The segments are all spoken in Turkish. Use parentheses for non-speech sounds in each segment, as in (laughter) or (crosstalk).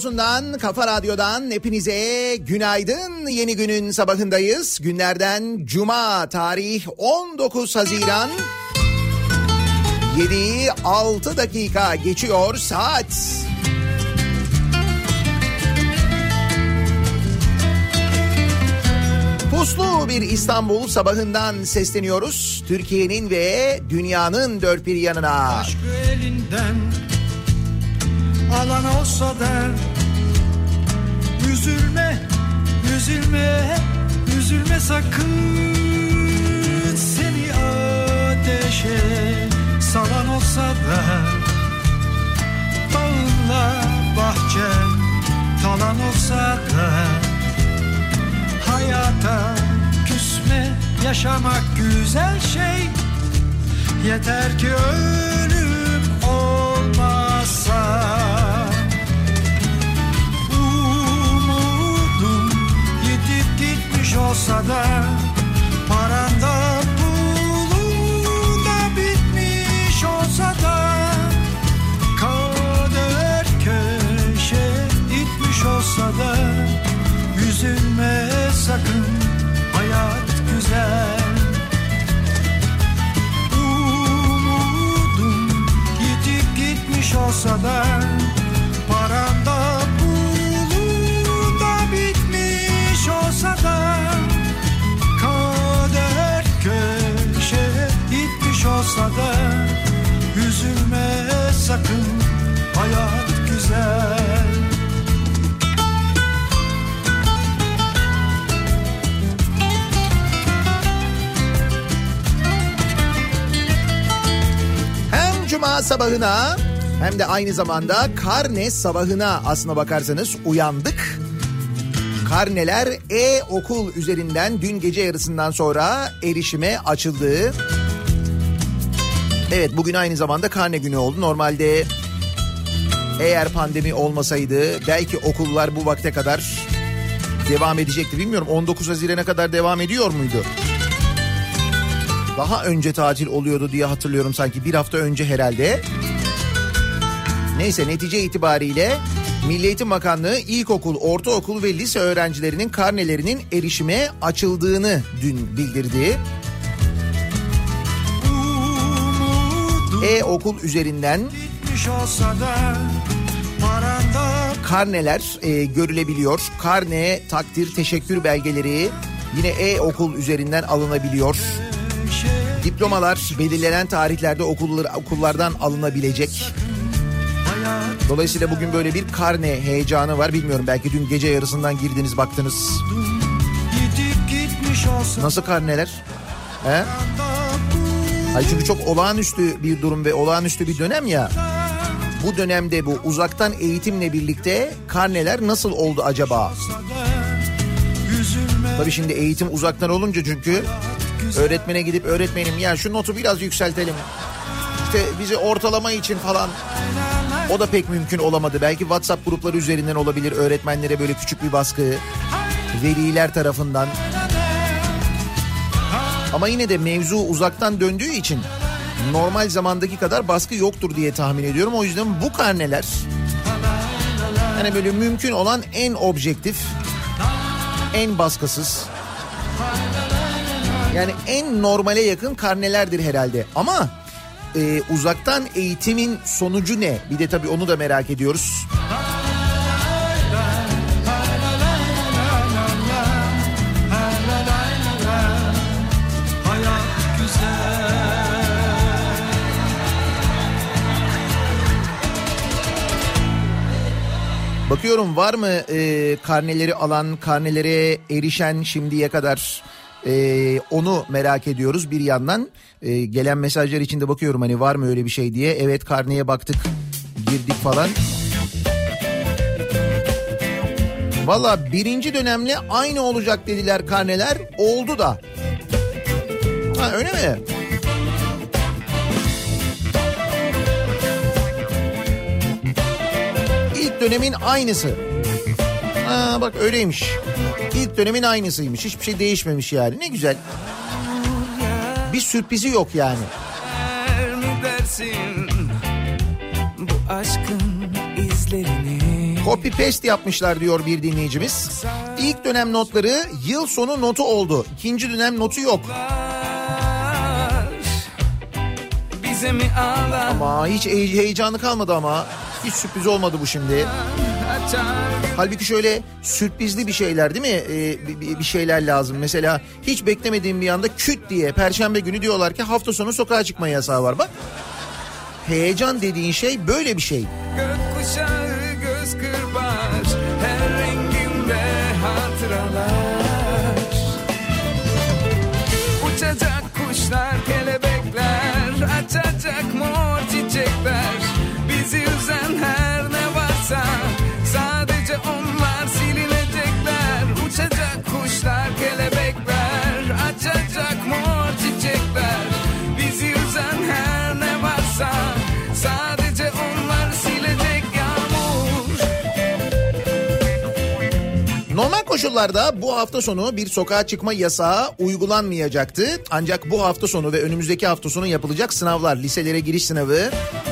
radyosundan, kafa radyodan hepinize günaydın. Yeni günün sabahındayız. Günlerden cuma tarih 19 Haziran. 7'yi 6 dakika geçiyor saat. Puslu bir İstanbul sabahından sesleniyoruz. Türkiye'nin ve dünyanın dört bir yanına. Aşkı elinden alan olsa da Üzülme, üzülme, üzülme sakın. Seni ateşe salan olsa da Bağınla bahçen talan olsa da Hayata küsme, yaşamak güzel şey. Yeter ki ölüm olmazsa gitmiş olsa da Paranda pulun da bitmiş olsa da Kader köşe itmiş olsa da Üzülme sakın hayat güzel. Umudum yitip gitmiş olsa da Paranda pulun da bitmiş olsa da olsa da Üzülme sakın hayat güzel Hem cuma sabahına hem de aynı zamanda karne sabahına aslına bakarsanız uyandık. Karneler e-okul üzerinden dün gece yarısından sonra erişime açıldı. Evet bugün aynı zamanda karne günü oldu. Normalde eğer pandemi olmasaydı belki okullar bu vakte kadar devam edecekti. Bilmiyorum 19 Haziran'a kadar devam ediyor muydu? Daha önce tatil oluyordu diye hatırlıyorum sanki bir hafta önce herhalde. Neyse netice itibariyle Milli Eğitim Bakanlığı ilkokul, ortaokul ve lise öğrencilerinin karnelerinin erişime açıldığını dün bildirdi. E-okul üzerinden karneler e, görülebiliyor. Karne, takdir, teşekkür belgeleri yine e-okul üzerinden alınabiliyor. Diplomalar belirlenen tarihlerde okullar, okullardan alınabilecek. Dolayısıyla bugün böyle bir karne heyecanı var. Bilmiyorum belki dün gece yarısından girdiniz baktınız. Nasıl karneler? He? Hayır çünkü çok olağanüstü bir durum ve olağanüstü bir dönem ya. Bu dönemde bu uzaktan eğitimle birlikte karneler nasıl oldu acaba? Tabii şimdi eğitim uzaktan olunca çünkü öğretmene gidip öğretmenim ya şu notu biraz yükseltelim. İşte bizi ortalama için falan o da pek mümkün olamadı. Belki WhatsApp grupları üzerinden olabilir öğretmenlere böyle küçük bir baskı veliler tarafından. Ama yine de mevzu uzaktan döndüğü için normal zamandaki kadar baskı yoktur diye tahmin ediyorum. O yüzden bu karneler yani böyle mümkün olan en objektif, en baskısız, yani en normale yakın karnelerdir herhalde. Ama e, uzaktan eğitimin sonucu ne? Bir de tabii onu da merak ediyoruz. Bakıyorum var mı e, karneleri alan, karnelere erişen şimdiye kadar e, onu merak ediyoruz bir yandan. E, gelen mesajlar içinde bakıyorum hani var mı öyle bir şey diye. Evet karneye baktık, girdik falan. Valla birinci dönemle aynı olacak dediler karneler. Oldu da. Ha öyle mi? İlk dönemin aynısı. Ha bak öyleymiş. İlk dönemin aynısıymış. Hiçbir şey değişmemiş yani. Ne güzel. Bir sürprizi yok yani. Bu aşkın izlerini Copy paste yapmışlar diyor bir dinleyicimiz. İlk dönem notları yıl sonu notu oldu. İkinci dönem notu yok. Ama hiç he- heyecanı kalmadı ama. Hiç sürpriz olmadı bu şimdi. Halbuki şöyle sürprizli bir şeyler değil mi? Ee, bir şeyler lazım. Mesela hiç beklemediğim bir anda küt diye perşembe günü diyorlar ki hafta sonu sokağa çıkma yasağı var. Bak heyecan dediğin şey böyle bir şey. Gökkuşağı koşullarda bu hafta sonu bir sokağa çıkma yasağı uygulanmayacaktı. Ancak bu hafta sonu ve önümüzdeki hafta sonu yapılacak sınavlar, liselere giriş sınavı,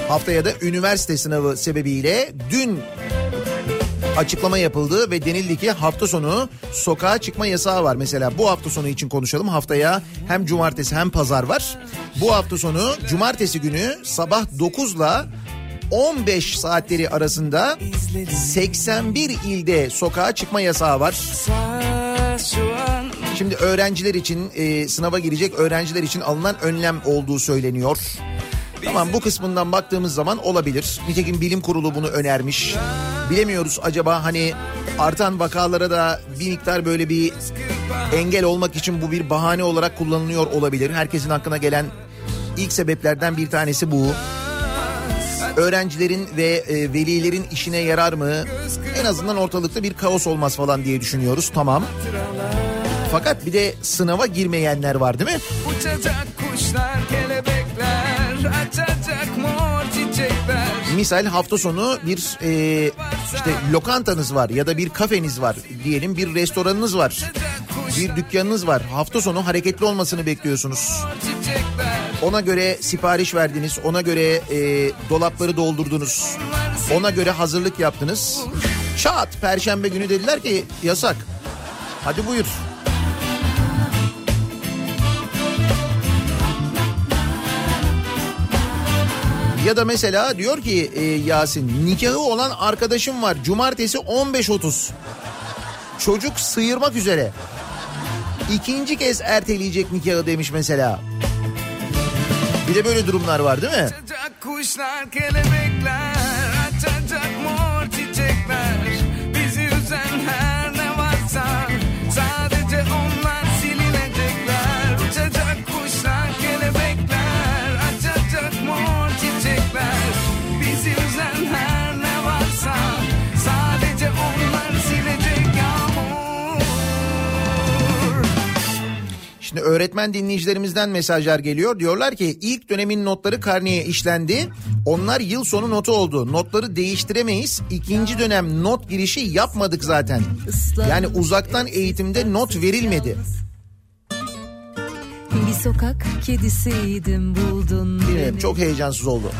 haftaya da üniversite sınavı sebebiyle dün açıklama yapıldı ve denildi ki hafta sonu sokağa çıkma yasağı var. Mesela bu hafta sonu için konuşalım. Haftaya hem cumartesi hem pazar var. Bu hafta sonu cumartesi günü sabah 9 ile 15 saatleri arasında 81 ilde sokağa çıkma yasağı var. Şimdi öğrenciler için e, sınava girecek öğrenciler için alınan önlem olduğu söyleniyor. Tamam bu kısmından baktığımız zaman olabilir. Nitekim bilim kurulu bunu önermiş. Bilemiyoruz acaba hani artan vakalara da bir miktar böyle bir engel olmak için bu bir bahane olarak kullanılıyor olabilir. Herkesin aklına gelen ilk sebeplerden bir tanesi bu. Öğrencilerin ve e, velilerin işine yarar mı? En azından ortalıkta bir kaos olmaz falan diye düşünüyoruz. Tamam. Fakat bir de sınava girmeyenler var değil mi? Uçacak kuşlar, kelebekler, açacak mor çiçekler. Misal hafta sonu bir e, işte lokantanız var ya da bir kafeniz var diyelim bir restoranınız var. Bir dükkanınız var. Hafta sonu hareketli olmasını bekliyorsunuz. Ona göre sipariş verdiniz, ona göre e, dolapları doldurdunuz, ona göre hazırlık yaptınız. Çat perşembe günü dediler ki yasak. Hadi buyur. Ya da mesela diyor ki e, Yasin nikahı olan arkadaşım var cumartesi 15.30. Çocuk sıyırmak üzere. İkinci kez erteleyecek nikahı demiş mesela. Bir de böyle durumlar var değil mi? kuşlar, kelebekler, açacak mor Şimdi öğretmen dinleyicilerimizden mesajlar geliyor. Diyorlar ki ilk dönemin notları karneye işlendi. Onlar yıl sonu notu oldu. Notları değiştiremeyiz. İkinci dönem not girişi yapmadık zaten. Yani uzaktan eğitimde not verilmedi. Bir sokak kedisiydim buldun Bilmiyorum, beni. çok heyecansız oldu.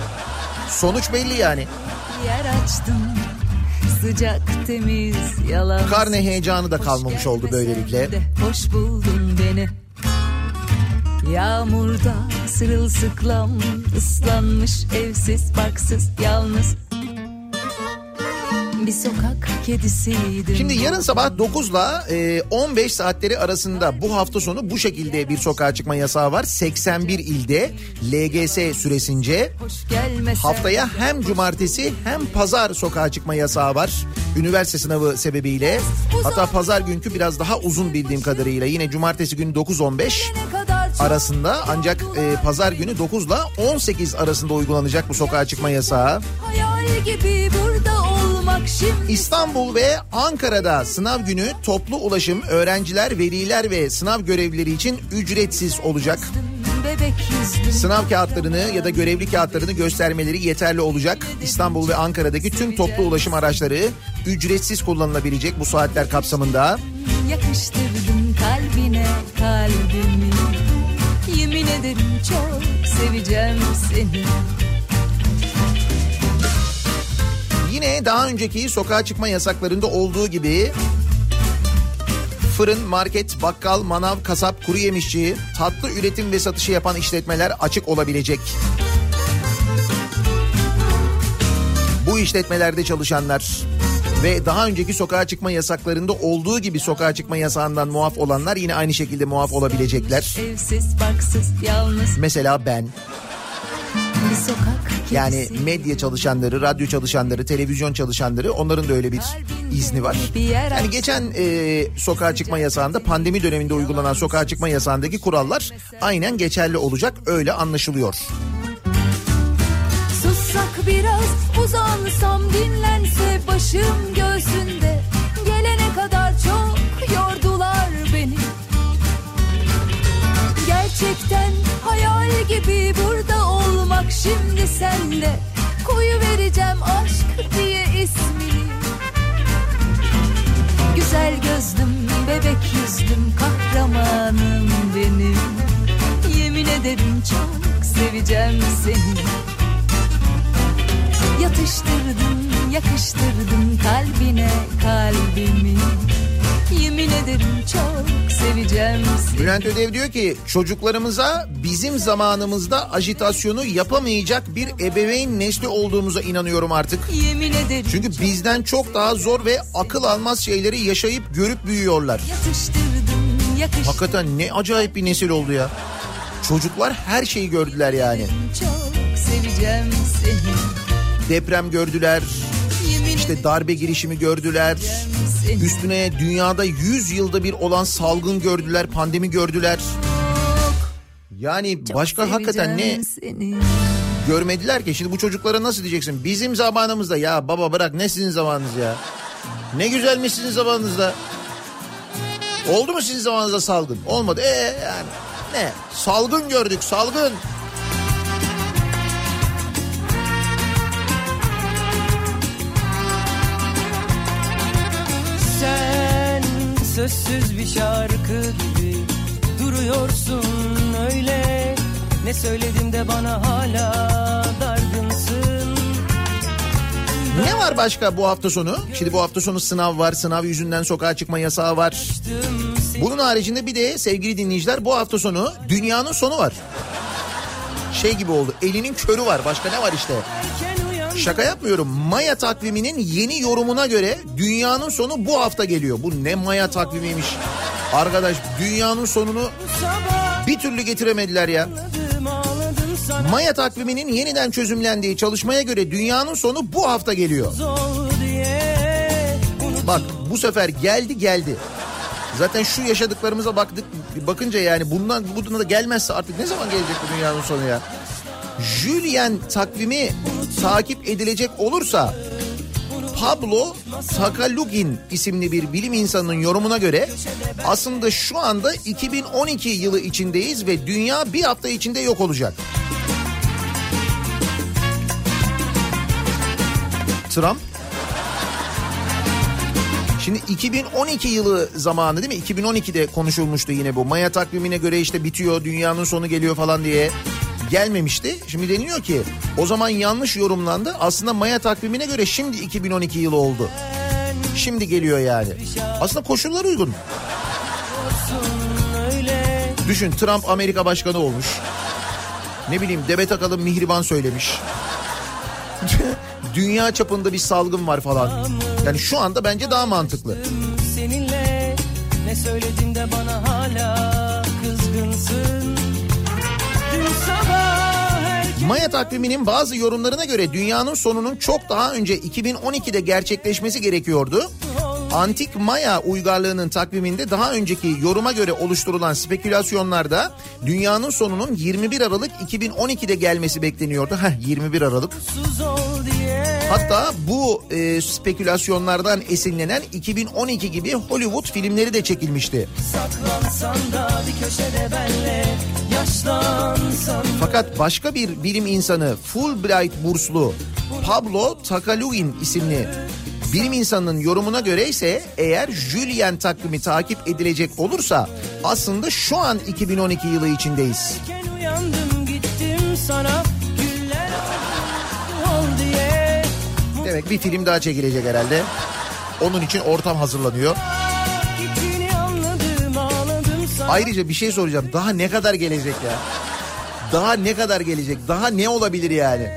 Sonuç belli yani. Yer açtım sıcak temiz yalan. Karne heyecanı da kalmamış oldu böylelikle. Hoş buldun beni. Yağmurda sırılsıklam ıslanmış evsiz barksız yalnız. Bir sokak kedisiydim. Şimdi yarın sabah 9'la e, 15 saatleri arasında bu hafta sonu bu şekilde bir sokağa çıkma yasağı var. 81 ilde LGS süresince. Haftaya hem cumartesi hem pazar sokağa çıkma yasağı var. Üniversite sınavı sebebiyle. Hatta pazar günkü biraz daha uzun bildiğim kadarıyla. Yine cumartesi günü 9-15 Ne kadar çok arasında ancak e, pazar günü 9 ile 18 arasında uygulanacak bu sokağa çıkma yasağı. İstanbul ve Ankara'da sınav günü toplu ulaşım öğrenciler, veliler ve sınav görevlileri için ücretsiz olacak. Sınav kağıtlarını ya da görevli kağıtlarını göstermeleri yeterli olacak. İstanbul ve Ankara'daki tüm toplu ulaşım araçları ücretsiz kullanılabilecek bu saatler kapsamında. Yakıştırdım kalbine kalbimi Yemin ederim çok seveceğim seni Yine daha önceki sokağa çıkma yasaklarında olduğu gibi fırın, market, bakkal, manav, kasap, kuru yemişçi, tatlı üretim ve satışı yapan işletmeler açık olabilecek. Bu işletmelerde çalışanlar ve daha önceki sokağa çıkma yasaklarında olduğu gibi sokağa çıkma yasağından muaf olanlar yine aynı şekilde muaf olabilecekler. Evsiz barksız yalnız Mesela ben yani medya çalışanları, radyo çalışanları, televizyon çalışanları onların da öyle bir izni var. Yani geçen e, sokağa çıkma yasağında pandemi döneminde uygulanan sokağa çıkma yasağındaki kurallar aynen geçerli olacak öyle anlaşılıyor. Biraz uzansam dinlense başım göğsünde. Gelene kadar çok yordular beni. Gerçekten hayal gibi burada olmak şimdi sende Koyu vereceğim aşk diye ismini. Güzel gözlüm bebek yüzlüm kahramanım benim. Yemin ederim çok seveceğim seni Yatıştırdım, yakıştırdım kalbine kalbimi Yemin ederim çok seveceğim seni Bülent Ödev diyor ki çocuklarımıza bizim zamanımızda ajitasyonu yapamayacak bir ebeveyn nesli olduğumuza inanıyorum artık. Yemin ederim Çünkü bizden çok daha zor ve akıl almaz şeyleri yaşayıp görüp büyüyorlar. Yatıştırdım, yakıştırdım Hakikaten ne acayip bir nesil oldu ya. Çocuklar her şeyi gördüler yani. çok seveceğim seni Deprem gördüler, işte darbe girişimi gördüler. Üstüne dünyada 100 yılda bir olan salgın gördüler, pandemi gördüler. Yani başka hakikaten ne seni. görmediler ki. Şimdi bu çocuklara nasıl diyeceksin? Bizim zamanımızda ya baba bırak ne sizin zamanınız ya? Ne güzelmiş sizin zamanınızda. Oldu mu sizin zamanınızda salgın? Olmadı. E yani ne? Salgın gördük salgın. Sözsüz bir şarkı gibi duruyorsun öyle Ne söyledim de bana hala dargınsın Ne var başka bu hafta sonu? Şimdi bu hafta sonu sınav var. Sınav yüzünden sokağa çıkma yasağı var. Bunun haricinde bir de sevgili dinleyiciler bu hafta sonu dünyanın sonu var. Şey gibi oldu. Elinin körü var. Başka ne var işte? uyandım Şaka yapmıyorum. Maya takviminin yeni yorumuna göre dünyanın sonu bu hafta geliyor. Bu ne Maya takvimiymiş. Arkadaş dünyanın sonunu bir türlü getiremediler ya. Maya takviminin yeniden çözümlendiği çalışmaya göre dünyanın sonu bu hafta geliyor. Bak bu sefer geldi geldi. Zaten şu yaşadıklarımıza baktık bakınca yani bundan bundan da gelmezse artık ne zaman gelecek bu dünyanın sonu ya? Julian takvimi takip edilecek olursa Pablo Takalugin isimli bir bilim insanının yorumuna göre aslında şu anda 2012 yılı içindeyiz ve dünya bir hafta içinde yok olacak. Trump Şimdi 2012 yılı zamanı değil mi? 2012'de konuşulmuştu yine bu. Maya takvimine göre işte bitiyor, dünyanın sonu geliyor falan diye gelmemişti. Şimdi deniliyor ki o zaman yanlış yorumlandı. Aslında Maya takvimine göre şimdi 2012 yılı oldu. Şimdi geliyor yani. Aslında koşullar uygun. Düşün Trump Amerika başkanı olmuş. Ne bileyim Demet Akalın mihriban söylemiş. Dünya çapında bir salgın var falan. Yani şu anda bence daha mantıklı. seninle Ne söyledim de bana hala kızgınsın Maya takviminin bazı yorumlarına göre dünyanın sonunun çok daha önce 2012'de gerçekleşmesi gerekiyordu. Antik Maya uygarlığının takviminde daha önceki yoruma göre oluşturulan spekülasyonlarda dünyanın sonunun 21 Aralık 2012'de gelmesi bekleniyordu. Heh 21 Aralık. Hatta bu e, spekülasyonlardan esinlenen 2012 gibi Hollywood filmleri de çekilmişti. Saklansan da bir köşede benle Fakat başka bir bilim insanı Fulbright burslu Pablo Takalugin isimli bilim insanının yorumuna göre ise eğer Julian takvimi takip edilecek olursa aslında şu an 2012 yılı içindeyiz. Demek bir film daha çekilecek herhalde. Onun için ortam hazırlanıyor. Ayrıca bir şey soracağım. Daha ne kadar gelecek ya? Daha ne kadar gelecek? Daha ne olabilir yani?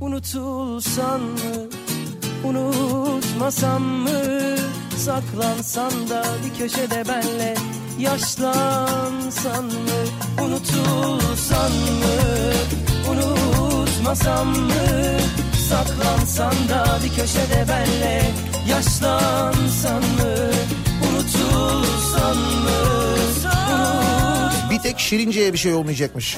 Unutulsan mı Unutmasam mı Saklansan da bir köşede benle Yaşlansan mı Unutulsan mı Unutmasam mı Saklansan da bir köşede benle Yaşlansan mı Unutulsan tek Şirince'ye bir şey olmayacakmış.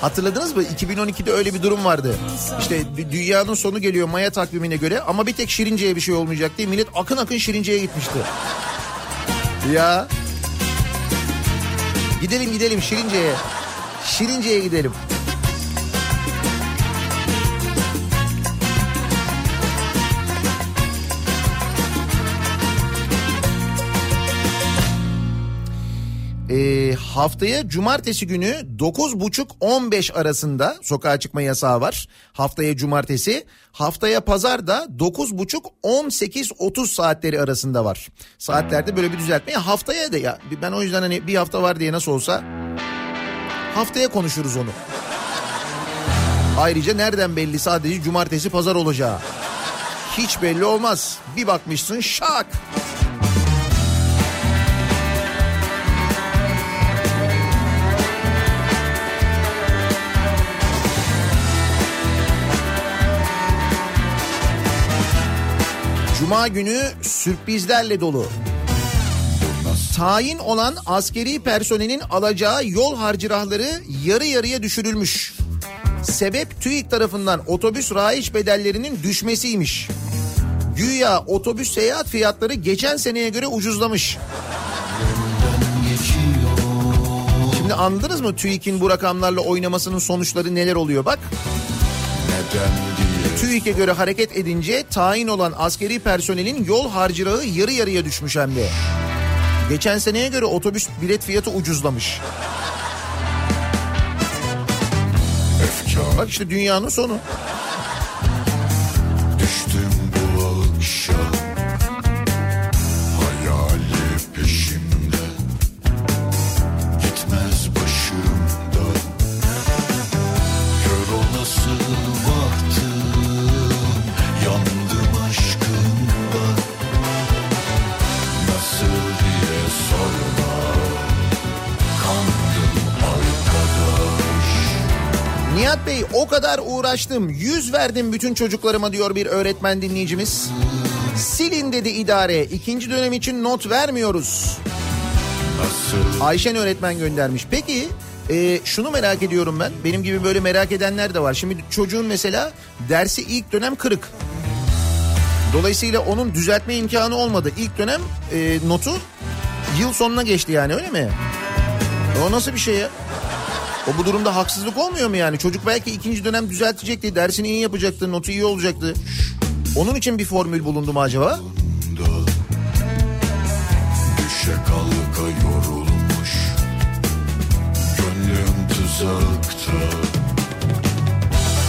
Hatırladınız mı? 2012'de öyle bir durum vardı. İşte dü- dünyanın sonu geliyor Maya takvimine göre ama bir tek Şirince'ye bir şey olmayacak diye millet akın akın Şirince'ye gitmişti. Ya. Gidelim gidelim Şirince'ye. Şirince'ye gidelim. Ee, haftaya cumartesi günü 9.30-15 arasında sokağa çıkma yasağı var. Haftaya cumartesi. Haftaya pazar da 9.30-18.30 saatleri arasında var. Saatlerde böyle bir düzeltme. Ya Haftaya da ya ben o yüzden hani bir hafta var diye nasıl olsa haftaya konuşuruz onu. Ayrıca nereden belli sadece cumartesi pazar olacağı. Hiç belli olmaz. Bir bakmışsın şak. Cuma günü sürprizlerle dolu. tayin olan askeri personelin alacağı yol harcırahları yarı yarıya düşürülmüş. Sebep TÜİK tarafından otobüs rayiç bedellerinin düşmesiymiş. Güya otobüs seyahat fiyatları geçen seneye göre ucuzlamış. Şimdi anladınız mı TÜİK'in bu rakamlarla oynamasının sonuçları neler oluyor bak. TÜİK'e göre hareket edince tayin olan askeri personelin yol harcırahı yarı yarıya düşmüş hem de. Geçen seneye göre otobüs bilet fiyatı ucuzlamış. Bak işte dünyanın sonu. Düştüm Nihat Bey o kadar uğraştım. Yüz verdim bütün çocuklarıma diyor bir öğretmen dinleyicimiz. Silin dedi idare. İkinci dönem için not vermiyoruz. Nasıl Ayşen öğretmen göndermiş. Peki e, şunu merak ediyorum ben. Benim gibi böyle merak edenler de var. Şimdi çocuğun mesela dersi ilk dönem kırık. Dolayısıyla onun düzeltme imkanı olmadı. İlk dönem e, notu yıl sonuna geçti yani öyle mi? O nasıl bir şey ya? O bu durumda haksızlık olmuyor mu yani? Çocuk belki ikinci dönem düzeltecekti, dersini iyi yapacaktı, notu iyi olacaktı. Onun için bir formül bulundu mu acaba? Düşe kalka yorulmuş Gönlüm tuzakta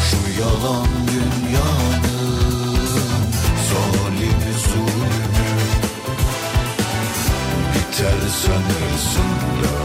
Şu yalan dünyanın Zalimi zulmü Biter sanırsın da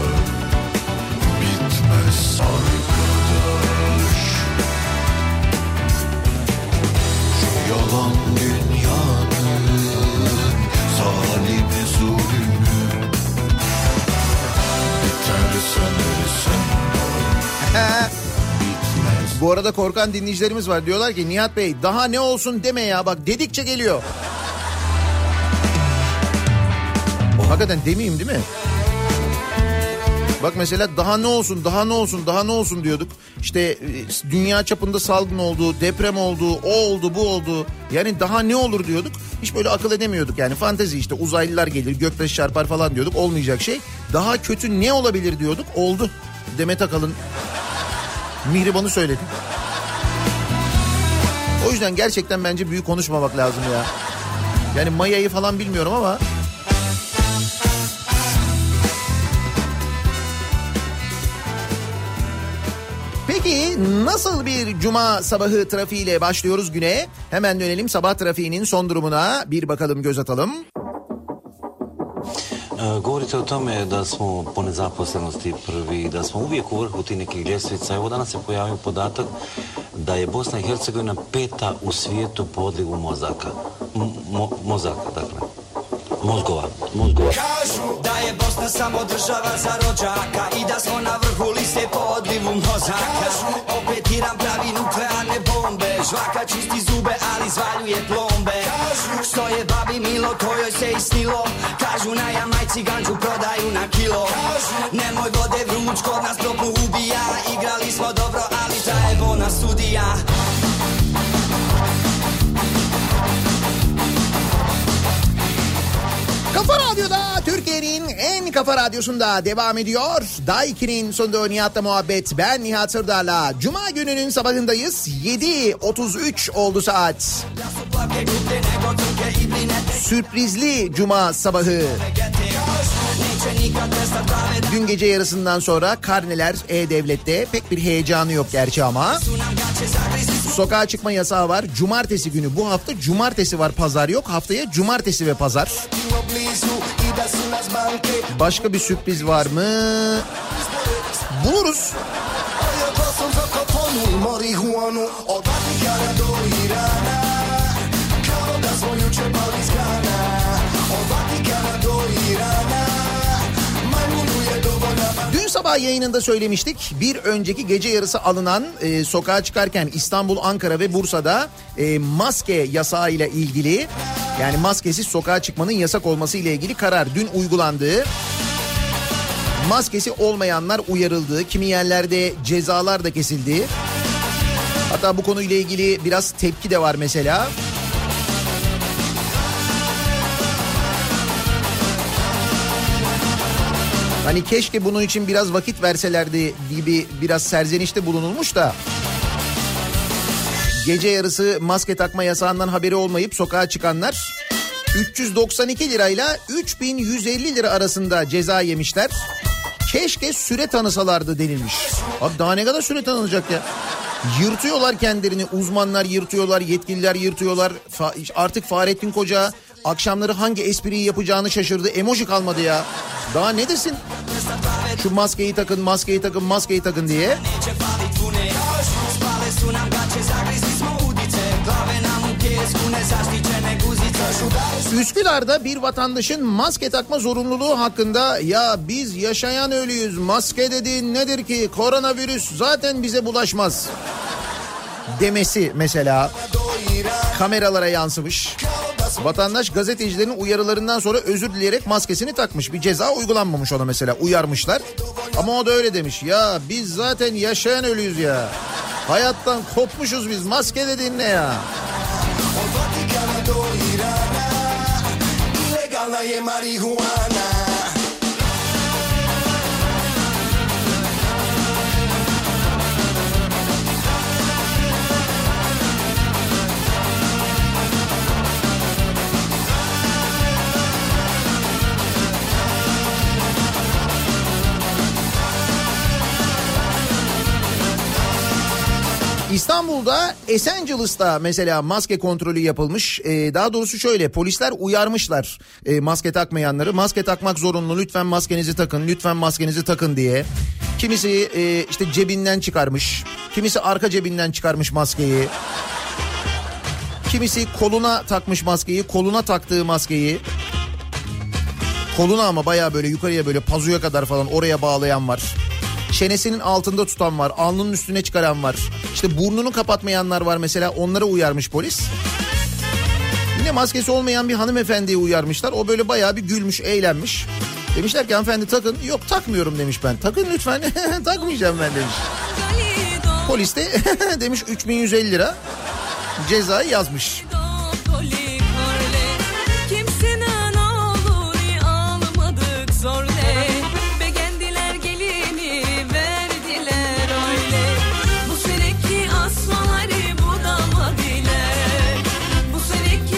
Bu arada korkan dinleyicilerimiz var. Diyorlar ki Nihat Bey daha ne olsun deme ya bak dedikçe geliyor. Hakikaten demeyeyim değil mi? Bak mesela daha ne olsun, daha ne olsun, daha ne olsun diyorduk. İşte e, dünya çapında salgın oldu, deprem oldu, o oldu, bu oldu. Yani daha ne olur diyorduk. Hiç böyle akıl edemiyorduk. Yani fantezi işte uzaylılar gelir, göktaşı çarpar falan diyorduk. Olmayacak şey. Daha kötü ne olabilir diyorduk. Oldu. Demet Akalın Mihriban'ı söyledi. O yüzden gerçekten bence büyük konuşmamak lazım ya. Yani Maya'yı falan bilmiyorum ama Peki nasıl bir cuma sabahı trafiğiyle başlıyoruz güne? Hemen dönelim sabah trafiğinin son durumuna bir bakalım göz atalım. E, Govorite o tome da smo po nezaposlenosti prvi, da smo uvijek u vrhu tih nekih ljestvica. Evo danas se pojavio podatak da je Bosna i Hercegovina peta u svijetu po odlivu mozaka. Mo- mozaka, dakle. Mozgova, mozgova. Kažu da je Bosna samo država za rođaka I da smo na vrhu liste po odlivu mozaka Opet Iran pravi nuklearne Žvaka čisti zube ali zvaljuje plombe. Što je babi milo to joj se isnilo Kažu na Jamajci ganđu prodaju na kilo. Nemoj vode vruć kod nas propu ubija. Igrali smo dobro ali zajebo na sudija Kafa Radyo'da Türkiye'nin en kafa radyosunda devam ediyor. Daiki'nin sonunda Nihat'la muhabbet. Ben Nihat Sırdar'la. Cuma gününün sabahındayız. 7.33 oldu saat. Sürprizli Cuma sabahı. Dün gece yarısından sonra karneler E-Devlet'te pek bir heyecanı yok gerçi ama. Sokağa çıkma yasağı var. Cumartesi günü bu hafta cumartesi var pazar yok. Haftaya cumartesi ve pazar. Başka bir sürpriz var mı? Buluruz. Dün sabah yayınında söylemiştik. Bir önceki gece yarısı alınan e, sokağa çıkarken İstanbul, Ankara ve Bursa'da e, maske yasağı ile ilgili yani maskesiz sokağa çıkmanın yasak olması ile ilgili karar dün uygulandı. Maskesi olmayanlar uyarıldı. Kimi yerlerde cezalar da kesildi. Hatta bu konuyla ilgili biraz tepki de var mesela. Hani keşke bunun için biraz vakit verselerdi gibi biraz serzenişte bulunulmuş da. Gece yarısı maske takma yasağından haberi olmayıp sokağa çıkanlar 392 lirayla 3150 lira arasında ceza yemişler. Keşke süre tanısalardı denilmiş. Abi daha ne kadar süre tanınacak ya? Yırtıyorlar kendilerini uzmanlar yırtıyorlar yetkililer yırtıyorlar. Fa- artık Fahrettin Koca akşamları hangi espriyi yapacağını şaşırdı. Emoji kalmadı ya. Daha ne desin? Şu maskeyi takın maskeyi takın maskeyi takın diye. Üsküdar'da bir vatandaşın maske takma zorunluluğu hakkında ya biz yaşayan ölüyüz maske dediğin nedir ki koronavirüs zaten bize bulaşmaz demesi mesela kameralara yansımış. Vatandaş gazetecilerin uyarılarından sonra özür dileyerek maskesini takmış. Bir ceza uygulanmamış ona mesela uyarmışlar. Ama o da öyle demiş. Ya biz zaten yaşayan ölüyüz ya. Hayattan kopmuşuz biz maske dediğin ne ya? y marihuana. İstanbul'da Esencilis'ta mesela maske kontrolü yapılmış. Ee, daha doğrusu şöyle polisler uyarmışlar e, maske takmayanları. Maske takmak zorunlu lütfen maskenizi takın lütfen maskenizi takın diye. Kimisi e, işte cebinden çıkarmış. Kimisi arka cebinden çıkarmış maskeyi. Kimisi koluna takmış maskeyi koluna taktığı maskeyi. Koluna ama baya böyle yukarıya böyle pazuya kadar falan oraya bağlayan var. Çenesinin altında tutan var. Alnının üstüne çıkaran var. İşte burnunu kapatmayanlar var mesela onlara uyarmış polis. Yine maskesi olmayan bir hanımefendiyi uyarmışlar. O böyle bayağı bir gülmüş, eğlenmiş. Demişler ki hanımefendi takın. Yok takmıyorum demiş ben. Takın lütfen. (laughs) Takmayacağım ben demiş. Polis de (laughs) demiş 3150 lira cezayı yazmış.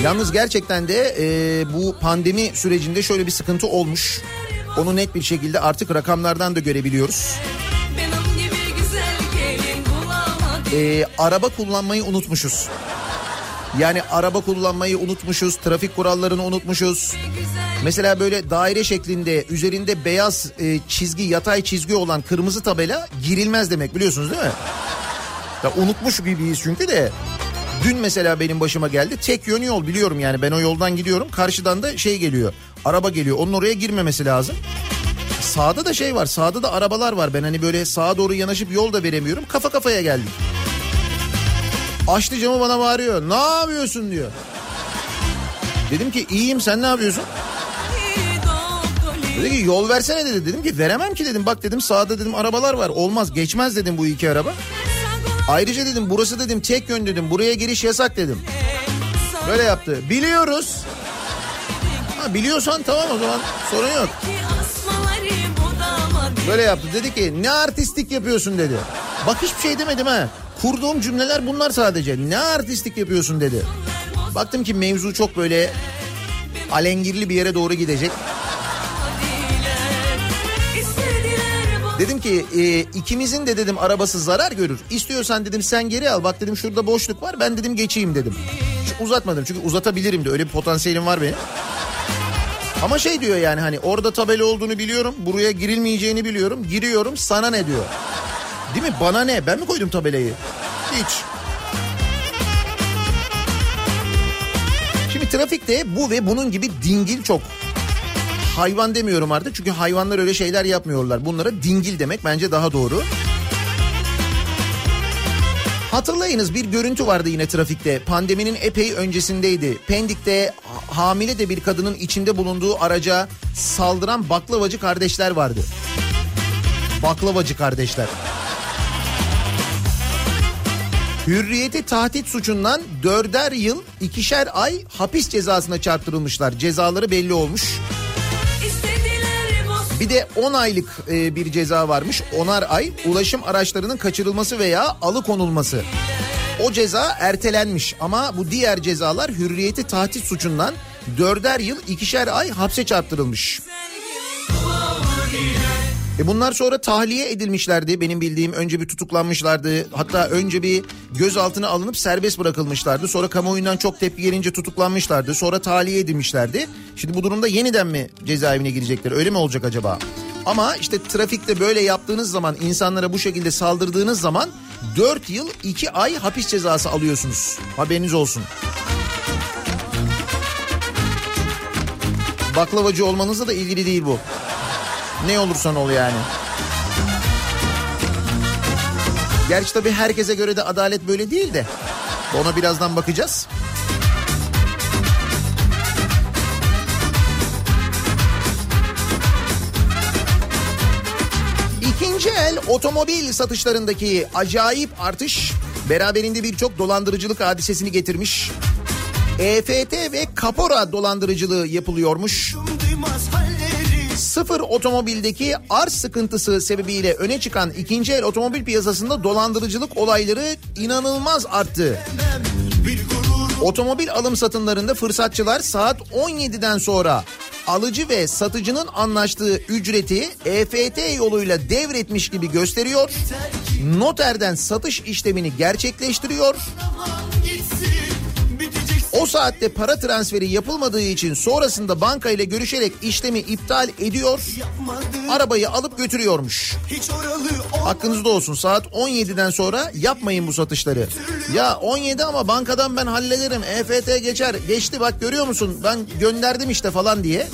Yalnız gerçekten de e, bu pandemi sürecinde şöyle bir sıkıntı olmuş. Onu net bir şekilde artık rakamlardan da görebiliyoruz. benim gibi güzel gelin bulamadım E, araba kullanmayı unutmuşuz. Yani araba kullanmayı unutmuşuz, trafik kurallarını unutmuşuz. Mesela böyle daire şeklinde üzerinde beyaz e, çizgi, yatay çizgi olan kırmızı tabela girilmez demek biliyorsunuz değil mi? Ya unutmuş gibiyiz çünkü de. Dün mesela benim başıma geldi. Tek yön yol biliyorum yani ben o yoldan gidiyorum. Karşıdan da şey geliyor. Araba geliyor. Onun oraya girmemesi lazım. Sağda da şey var. Sağda da arabalar var. Ben hani böyle sağa doğru yanaşıp yol da veremiyorum. Kafa kafaya geldik. Açtı camı bana bağırıyor. Ne yapıyorsun diyor. Dedim ki iyiyim sen ne yapıyorsun? Dedi ki yol versene dedi. Dedim ki veremem ki dedim. Bak dedim sağda dedim arabalar var. Olmaz geçmez dedim bu iki araba. Ayrıca dedim burası dedim tek yön dedim. Buraya giriş yasak dedim. Böyle yaptı. Biliyoruz. Ha, biliyorsan tamam o zaman sorun yok. Böyle yaptı. Dedi ki ne artistik yapıyorsun dedi. Bak hiçbir şey demedim ha. Kurduğum cümleler bunlar sadece. Ne artistik yapıyorsun dedi. Baktım ki mevzu çok böyle alengirli bir yere doğru gidecek. Dedim ki e, ikimizin de dedim arabası zarar görür. İstiyorsan dedim sen geri al. Bak dedim şurada boşluk var ben dedim geçeyim dedim. Hiç uzatmadım çünkü uzatabilirim de öyle bir potansiyelim var benim. Ama şey diyor yani hani orada tabela olduğunu biliyorum. Buraya girilmeyeceğini biliyorum. Giriyorum sana ne diyor. Değil mi? Bana ne? Ben mi koydum tabelayı? Hiç. Şimdi trafikte bu ve bunun gibi dingil çok. Hayvan demiyorum artık çünkü hayvanlar öyle şeyler yapmıyorlar. Bunlara dingil demek bence daha doğru. Hatırlayınız bir görüntü vardı yine trafikte. Pandeminin epey öncesindeydi. Pendik'te ha- hamile de bir kadının içinde bulunduğu araca saldıran baklavacı kardeşler vardı. Baklavacı kardeşler. Hürriyeti tahdit suçundan dörder yıl ikişer ay hapis cezasına çarptırılmışlar. Cezaları belli olmuş. Bir de 10 aylık e, bir ceza varmış. Onar ay ulaşım araçlarının kaçırılması veya alıkonulması. O ceza ertelenmiş ama bu diğer cezalar hürriyeti tahdit suçundan dörder yıl ikişer ay hapse çarptırılmış. E bunlar sonra tahliye edilmişlerdi benim bildiğim önce bir tutuklanmışlardı hatta önce bir gözaltına alınıp serbest bırakılmışlardı sonra kamuoyundan çok tepki gelince tutuklanmışlardı sonra tahliye edilmişlerdi. Şimdi bu durumda yeniden mi cezaevine girecekler öyle mi olacak acaba? Ama işte trafikte böyle yaptığınız zaman insanlara bu şekilde saldırdığınız zaman 4 yıl 2 ay hapis cezası alıyorsunuz haberiniz olsun. Baklavacı olmanızla da ilgili değil bu. Ne olursan ol yani. Gerçi tabii herkese göre de adalet böyle değil de. Ona birazdan bakacağız. İkinci el otomobil satışlarındaki acayip artış beraberinde birçok dolandırıcılık hadisesini getirmiş. EFT ve kapora dolandırıcılığı yapılıyormuş. Sıfır otomobildeki arz sıkıntısı sebebiyle öne çıkan ikinci el otomobil piyasasında dolandırıcılık olayları inanılmaz arttı. Otomobil alım satımlarında fırsatçılar saat 17'den sonra alıcı ve satıcının anlaştığı ücreti EFT yoluyla devretmiş gibi gösteriyor. Noterden satış işlemini gerçekleştiriyor. gitsin O saatte para transferi yapılmadığı için sonrasında banka ile görüşerek işlemi iptal ediyor. Arabayı alıp götürüyormuş. Hakkınızda olsun saat 17'den sonra yapmayın bu satışları. Ya 17 ama bankadan ben hallederim EFT geçer geçti bak görüyor musun ben gönderdim işte falan diye.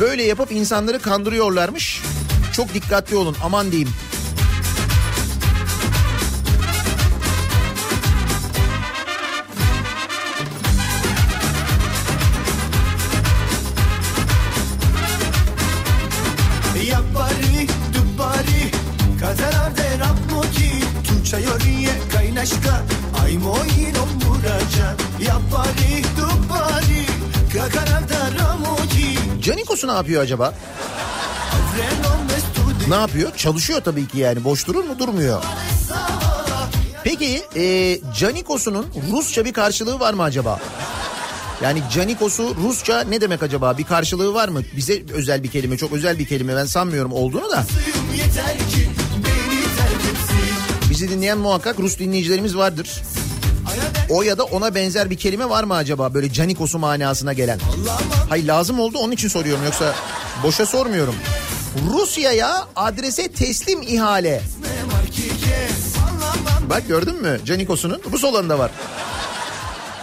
Böyle yapıp insanları kandırıyorlarmış. Çok dikkatli olun aman diyeyim. Kaynaşka, ay moyin omuraca Yappari, dubbari, kakararte ramoki Canikos'u ne yapıyor acaba? Ne yapıyor? Çalışıyor tabii ki yani. Boş durur mu? Durmuyor. Peki e, Canikos'unun Rusça bir karşılığı var mı acaba? Yani Canikos'u Rusça ne demek acaba? Bir karşılığı var mı? Bize özel bir kelime, çok özel bir kelime. Ben sanmıyorum olduğunu da. Bizi dinleyen muhakkak Rus dinleyicilerimiz vardır. O ya da ona benzer bir kelime var mı acaba? Böyle Canikos'u manasına gelen. Hayır lazım oldu onun için soruyorum. Yoksa boşa sormuyorum. Rusya'ya adrese teslim ihale. Bak gördün mü Canikos'unun Rus olanı da var.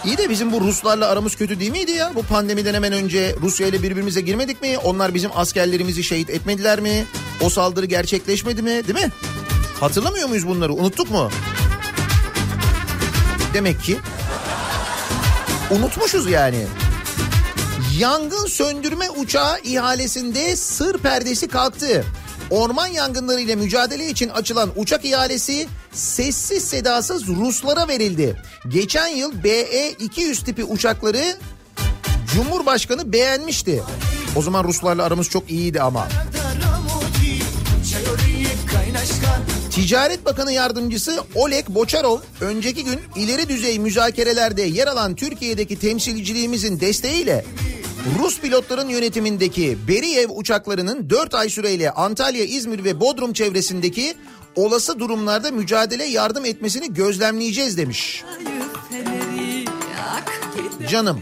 İyi de bizim bu Ruslarla aramız kötü değil miydi ya? Bu pandemiden hemen önce Rusya ile birbirimize girmedik mi? Onlar bizim askerlerimizi şehit etmediler mi? O saldırı gerçekleşmedi mi? Değil mi? Hatırlamıyor muyuz bunları? Unuttuk mu? Demek ki unutmuşuz yani. Yangın söndürme uçağı ihalesinde sır perdesi kalktı. Orman yangınları ile mücadele için açılan uçak ihalesi sessiz sedasız Ruslara verildi. Geçen yıl BE-200 tipi uçakları Cumhurbaşkanı beğenmişti. O zaman Ruslarla aramız çok iyiydi ama. Ticaret Bakanı Yardımcısı Oleg Boçarov önceki gün ileri düzey müzakerelerde yer alan Türkiye'deki temsilciliğimizin desteğiyle Rus pilotların yönetimindeki Beriyev uçaklarının 4 ay süreyle Antalya, İzmir ve Bodrum çevresindeki olası durumlarda mücadele yardım etmesini gözlemleyeceğiz demiş. Canım.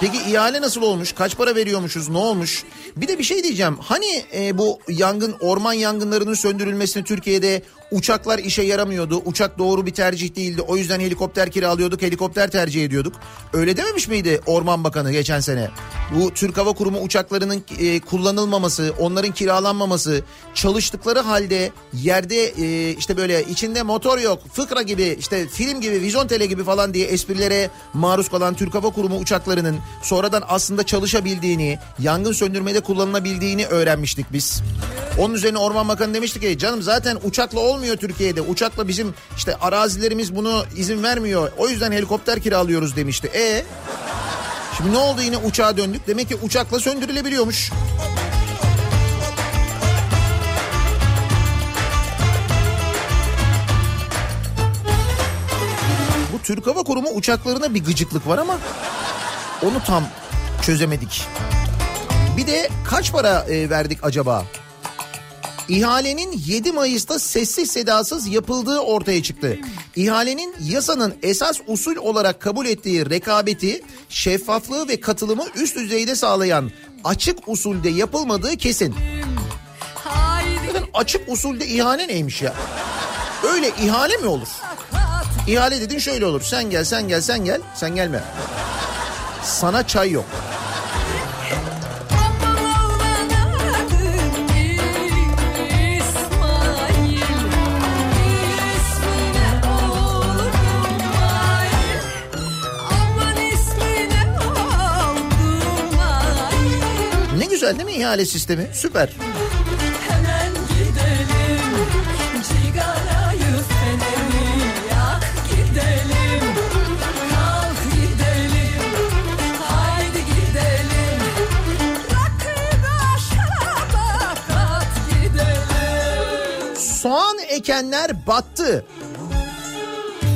Peki ihale nasıl olmuş? Kaç para veriyormuşuz? Ne olmuş? Bir de bir şey diyeceğim. Hani e, bu yangın orman yangınlarının söndürülmesini Türkiye'de Uçaklar işe yaramıyordu. Uçak doğru bir tercih değildi. O yüzden helikopter kiralıyorduk. Helikopter tercih ediyorduk. Öyle dememiş miydi Orman Bakanı geçen sene? Bu Türk Hava Kurumu uçaklarının e, kullanılmaması, onların kiralanmaması, çalıştıkları halde yerde e, işte böyle içinde motor yok, fıkra gibi işte film gibi, vizontele gibi falan diye esprilere maruz kalan Türk Hava Kurumu uçaklarının sonradan aslında çalışabildiğini, yangın söndürmede kullanılabildiğini öğrenmiştik biz. Onun üzerine Orman Bakanı demişti ki canım zaten uçakla olmuyor Türkiye'de. Uçakla bizim işte arazilerimiz bunu izin vermiyor. O yüzden helikopter kiralıyoruz demişti. E Şimdi ne oldu yine uçağa döndük. Demek ki uçakla söndürülebiliyormuş. Bu Türk Hava Kurumu uçaklarına bir gıcıklık var ama onu tam çözemedik. Bir de kaç para e, verdik acaba? İhalenin 7 Mayıs'ta sessiz sedasız yapıldığı ortaya çıktı. İhalenin yasanın esas usul olarak kabul ettiği rekabeti, şeffaflığı ve katılımı üst düzeyde sağlayan açık usulde yapılmadığı kesin. Zaten açık usulde ihale neymiş ya? Öyle ihale mi olur? İhale dedin şöyle olur. Sen gel, sen gel, sen gel. Sen gelme. Sana çay yok. Güzel değil mi ihale sistemi? Süper. Soğan ekenler battı.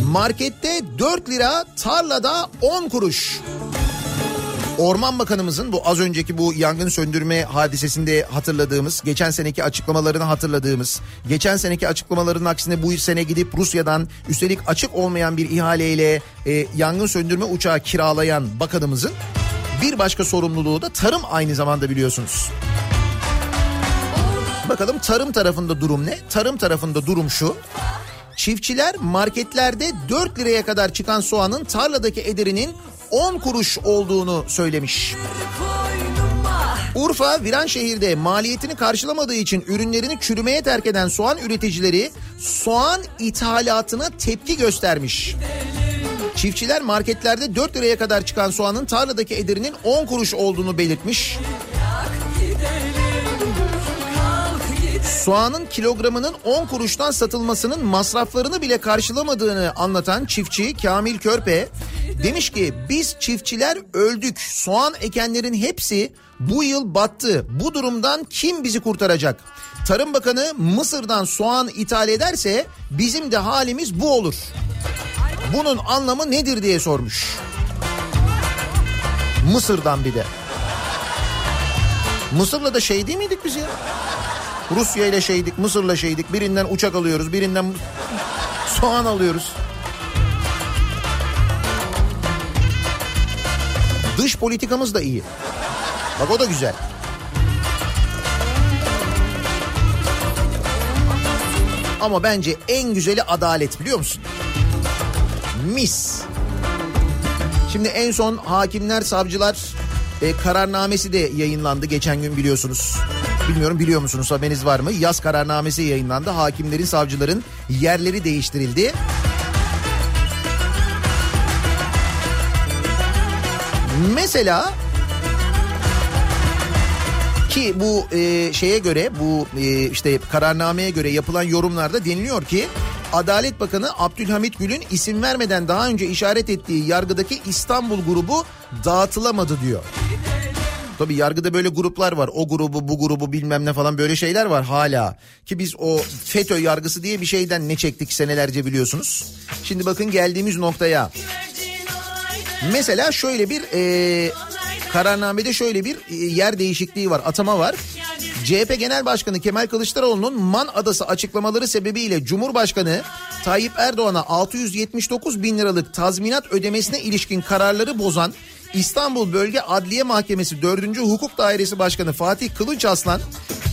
Markette 4 lira, tarlada 10 kuruş. Orman Bakanımızın bu az önceki bu yangın söndürme hadisesinde hatırladığımız, geçen seneki açıklamalarını hatırladığımız, geçen seneki açıklamaların aksine bu sene gidip Rusya'dan üstelik açık olmayan bir ihaleyle e, yangın söndürme uçağı kiralayan bakanımızın bir başka sorumluluğu da tarım aynı zamanda biliyorsunuz. Bakalım tarım tarafında durum ne? Tarım tarafında durum şu. Çiftçiler marketlerde 4 liraya kadar çıkan soğanın tarladaki ederinin 10 kuruş olduğunu söylemiş. Urfa Viranşehir'de maliyetini karşılamadığı için ürünlerini çürümeye terk eden soğan üreticileri soğan ithalatına tepki göstermiş. Çiftçiler marketlerde 4 liraya kadar çıkan soğanın tarladaki ederinin 10 kuruş olduğunu belirtmiş. Soğanın kilogramının 10 kuruştan satılmasının masraflarını bile karşılamadığını anlatan çiftçi Kamil Körpe demiş ki biz çiftçiler öldük. Soğan ekenlerin hepsi bu yıl battı. Bu durumdan kim bizi kurtaracak? Tarım Bakanı Mısır'dan soğan ithal ederse bizim de halimiz bu olur. Bunun anlamı nedir diye sormuş. Mısır'dan bir de. Mısır'la da şey değil miydik biz ya? Rusya ile şeydik, Mısır'la şeydik. Birinden uçak alıyoruz, birinden soğan alıyoruz. Dış politikamız da iyi. Bak o da güzel. Ama bence en güzeli adalet biliyor musun? Mis. Şimdi en son hakimler, savcılar e, kararnamesi de yayınlandı geçen gün biliyorsunuz. Bilmiyorum biliyor musunuz haberiniz var mı? Yaz kararnamesi yayınlandı. Hakimlerin, savcıların yerleri değiştirildi. Mesela ki bu e, şeye göre bu e, işte kararnameye göre yapılan yorumlarda deniliyor ki Adalet Bakanı Abdülhamit Gül'ün isim vermeden daha önce işaret ettiği yargıdaki İstanbul grubu dağıtılamadı diyor. Tabii yargıda böyle gruplar var. O grubu, bu grubu bilmem ne falan böyle şeyler var hala. Ki biz o FETÖ yargısı diye bir şeyden ne çektik senelerce biliyorsunuz. Şimdi bakın geldiğimiz noktaya. Mesela şöyle bir e, kararnamede şöyle bir e, yer değişikliği var, atama var. CHP Genel Başkanı Kemal Kılıçdaroğlu'nun Man Adası açıklamaları sebebiyle Cumhurbaşkanı Tayyip Erdoğan'a 679 bin liralık tazminat ödemesine ilişkin kararları bozan İstanbul Bölge Adliye Mahkemesi 4. Hukuk Dairesi Başkanı Fatih Kılıç Aslan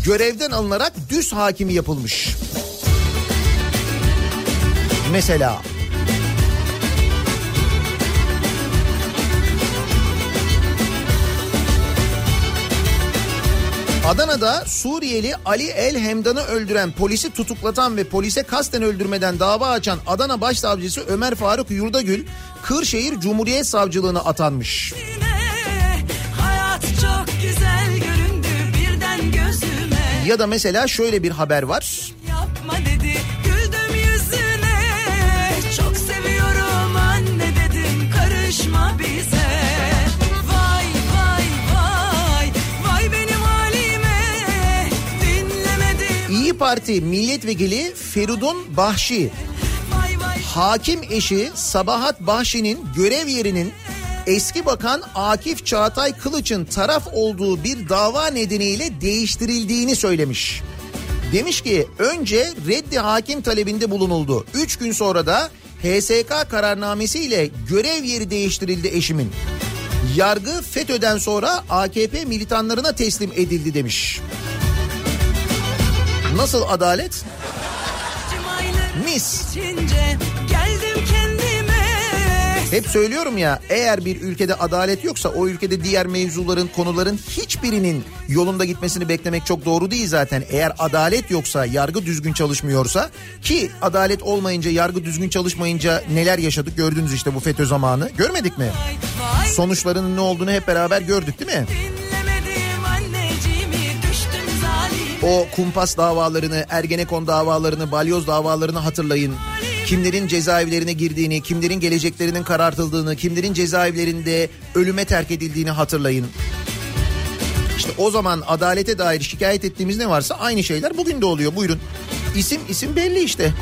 görevden alınarak düz hakimi yapılmış. Mesela. Adana'da Suriyeli Ali El Hemdan'ı öldüren, polisi tutuklatan ve polise kasten öldürmeden dava açan Adana Başsavcısı Ömer Faruk Yurdagül, Kırşehir Cumhuriyet Savcılığına atanmış. Ya da mesela şöyle bir haber var. Yapma dedi güldüm yüzüne. Çok seviyorum anne dedim karışma bize. Vay vay vay vay benim halime. Dinlemedim. İyi Parti milletvekili Feridun Bahşi, hakim eşi Sabahat Bahşi'nin görev yerinin eski bakan Akif Çağatay Kılıç'ın taraf olduğu bir dava nedeniyle değiştirildiğini söylemiş. Demiş ki önce reddi hakim talebinde bulunuldu. Üç gün sonra da HSK kararnamesiyle görev yeri değiştirildi eşimin. Yargı FETÖ'den sonra AKP militanlarına teslim edildi demiş. Nasıl adalet? Mis. Hep söylüyorum ya eğer bir ülkede adalet yoksa o ülkede diğer mevzuların konuların hiçbirinin yolunda gitmesini beklemek çok doğru değil zaten. Eğer adalet yoksa yargı düzgün çalışmıyorsa ki adalet olmayınca yargı düzgün çalışmayınca neler yaşadık gördünüz işte bu FETÖ zamanı görmedik mi? Sonuçlarının ne olduğunu hep beraber gördük değil mi? O kumpas davalarını, Ergenekon davalarını, balyoz davalarını hatırlayın. Kimlerin cezaevlerine girdiğini, kimlerin geleceklerinin karartıldığını, kimlerin cezaevlerinde ölüme terk edildiğini hatırlayın. İşte o zaman adalete dair şikayet ettiğimiz ne varsa aynı şeyler bugün de oluyor. Buyurun. İsim isim belli işte.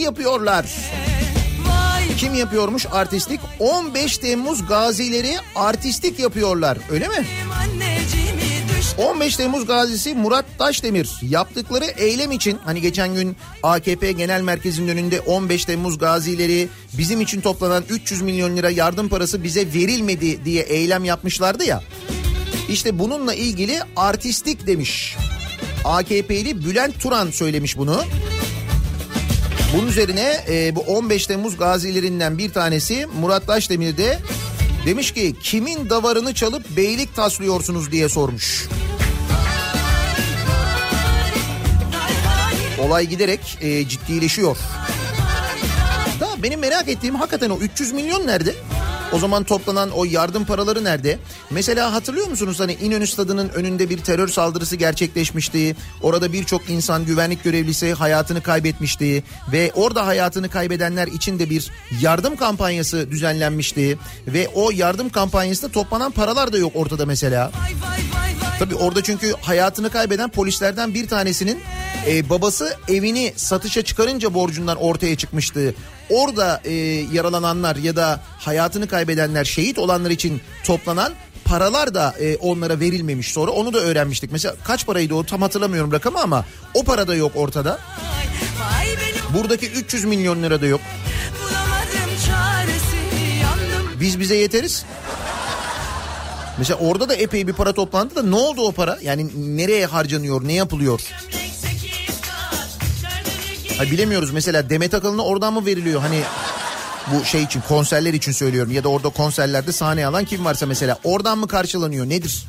Artistlik yapıyorlar. Kim yapıyormuş artistlik? 15 Temmuz gazileri artistlik yapıyorlar. Öyle mi? benim anneciğimi düştüm 15 Temmuz gazisi Murat Taşdemir yaptıkları eylem için hani geçen gün AKP Genel Merkezi'nin önünde 15 Temmuz gazileri bizim için toplanan 300 milyon lira yardım parası bize verilmedi diye eylem yapmışlardı ya. İşte bununla ilgili artistlik demiş. AKP'li Bülent Turan söylemiş bunu. Bunun üzerine e, bu 15 Temmuz gazilerinden bir tanesi Murat Taşdemir de demiş ki kimin davarını çalıp beylik taslıyorsunuz diye sormuş. Olay giderek e, ciddileşiyor. Da benim merak ettiğim hakikaten o 300 milyon nerede? O zaman toplanan o yardım paraları nerede? Mesela hatırlıyor musunuz hani İnönü Stadı'nın önünde bir terör saldırısı gerçekleşmişti. Orada birçok insan güvenlik görevlisi hayatını kaybetmişti. Ve orada hayatını kaybedenler için de bir yardım kampanyası düzenlenmişti. Ve o yardım kampanyasında toplanan paralar da yok ortada mesela. Tabii orada çünkü hayatını kaybeden polislerden bir tanesinin e, babası evini satışa çıkarınca borcundan ortaya çıkmıştı. Orada e, yaralananlar ya da hayatını kaybedenler şehit olanlar için toplanan paralar da e, onlara verilmemiş sonra onu da öğrenmiştik. Mesela kaç paraydı o tam hatırlamıyorum rakamı ama o para da yok ortada. Buradaki 300 milyon lira da yok. Biz bize yeteriz. Mesela orada da epey bir para toplandı da ne oldu o para? Yani nereye harcanıyor, ne yapılıyor? Ha, bilemiyoruz mesela Demet Akalın'a oradan mı veriliyor? Hani bu şey için konserler için söylüyorum ya da orada konserlerde sahne alan kim varsa mesela oradan mı karşılanıyor nedir?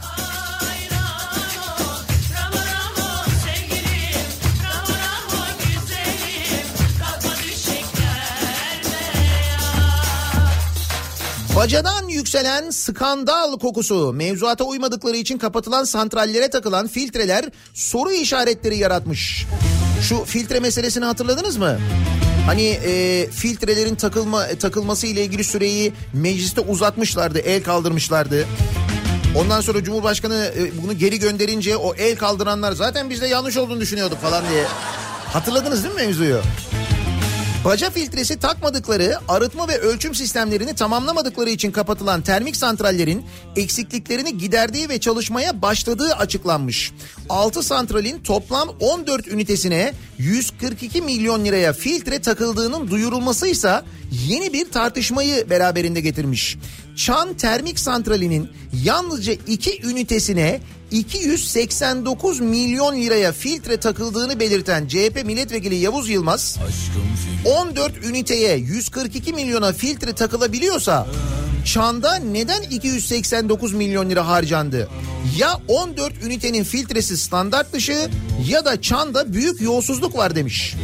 Bacadan yükselen skandal kokusu mevzuata uymadıkları için kapatılan santrallere takılan filtreler soru işaretleri yaratmış. Şu filtre meselesini hatırladınız mı? Hani e, filtrelerin takılma takılması ile ilgili süreyi mecliste uzatmışlardı, el kaldırmışlardı. Ondan sonra Cumhurbaşkanı e, bunu geri gönderince o el kaldıranlar zaten biz de yanlış olduğunu düşünüyorduk falan diye. Hatırladınız değil mi mevzuyu? Baca filtresi takmadıkları, arıtma ve ölçüm sistemlerini tamamlamadıkları için kapatılan termik santrallerin eksikliklerini giderdiği ve çalışmaya başladığı açıklanmış. 6 santralin toplam 14 ünitesine 142 milyon liraya filtre takıldığının duyurulması ise yeni bir tartışmayı beraberinde getirmiş. Çan Termik Santrali'nin yalnızca iki ünitesine 289 milyon liraya filtre takıldığını belirten CHP milletvekili Yavuz Yılmaz 14 üniteye 142 milyona filtre takılabiliyorsa Çan'da neden 289 milyon lira harcandı? Ya 14 ünitenin filtresi standart dışı ya da Çan'da büyük yolsuzluk var demiş.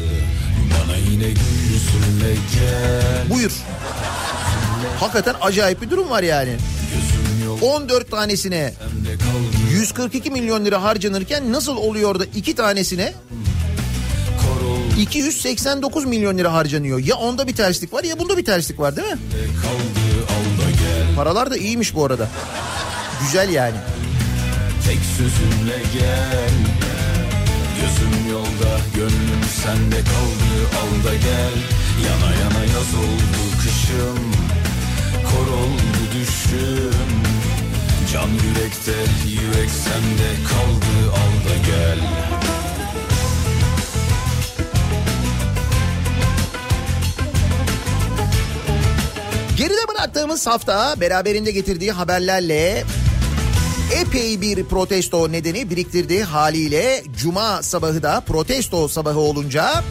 Bana yine gel Buyur. Hakikaten acayip bir durum var yani. Gözüm yok 14 tanesine de kaldı 142 milyon lira harcanırken nasıl oluyor da iki tanesine Korul 289 milyon lira harcanıyor. Ya onda bir terslik var ya bunda bir terslik var değil mi? Paralar da iyiymiş bu arada. Güzel yani. Tek sözünle gel Gözüm yolda gönlüm sende kaldı al gel Yana yana yaz oldu kışım Kor oldu düşüm Can yürekte yürek sende kaldı al da gel Geride bıraktığımız hafta beraberinde getirdiği haberlerle epey bir protesto nedeni biriktirdiği haliyle cuma sabahı da protesto sabahı olunca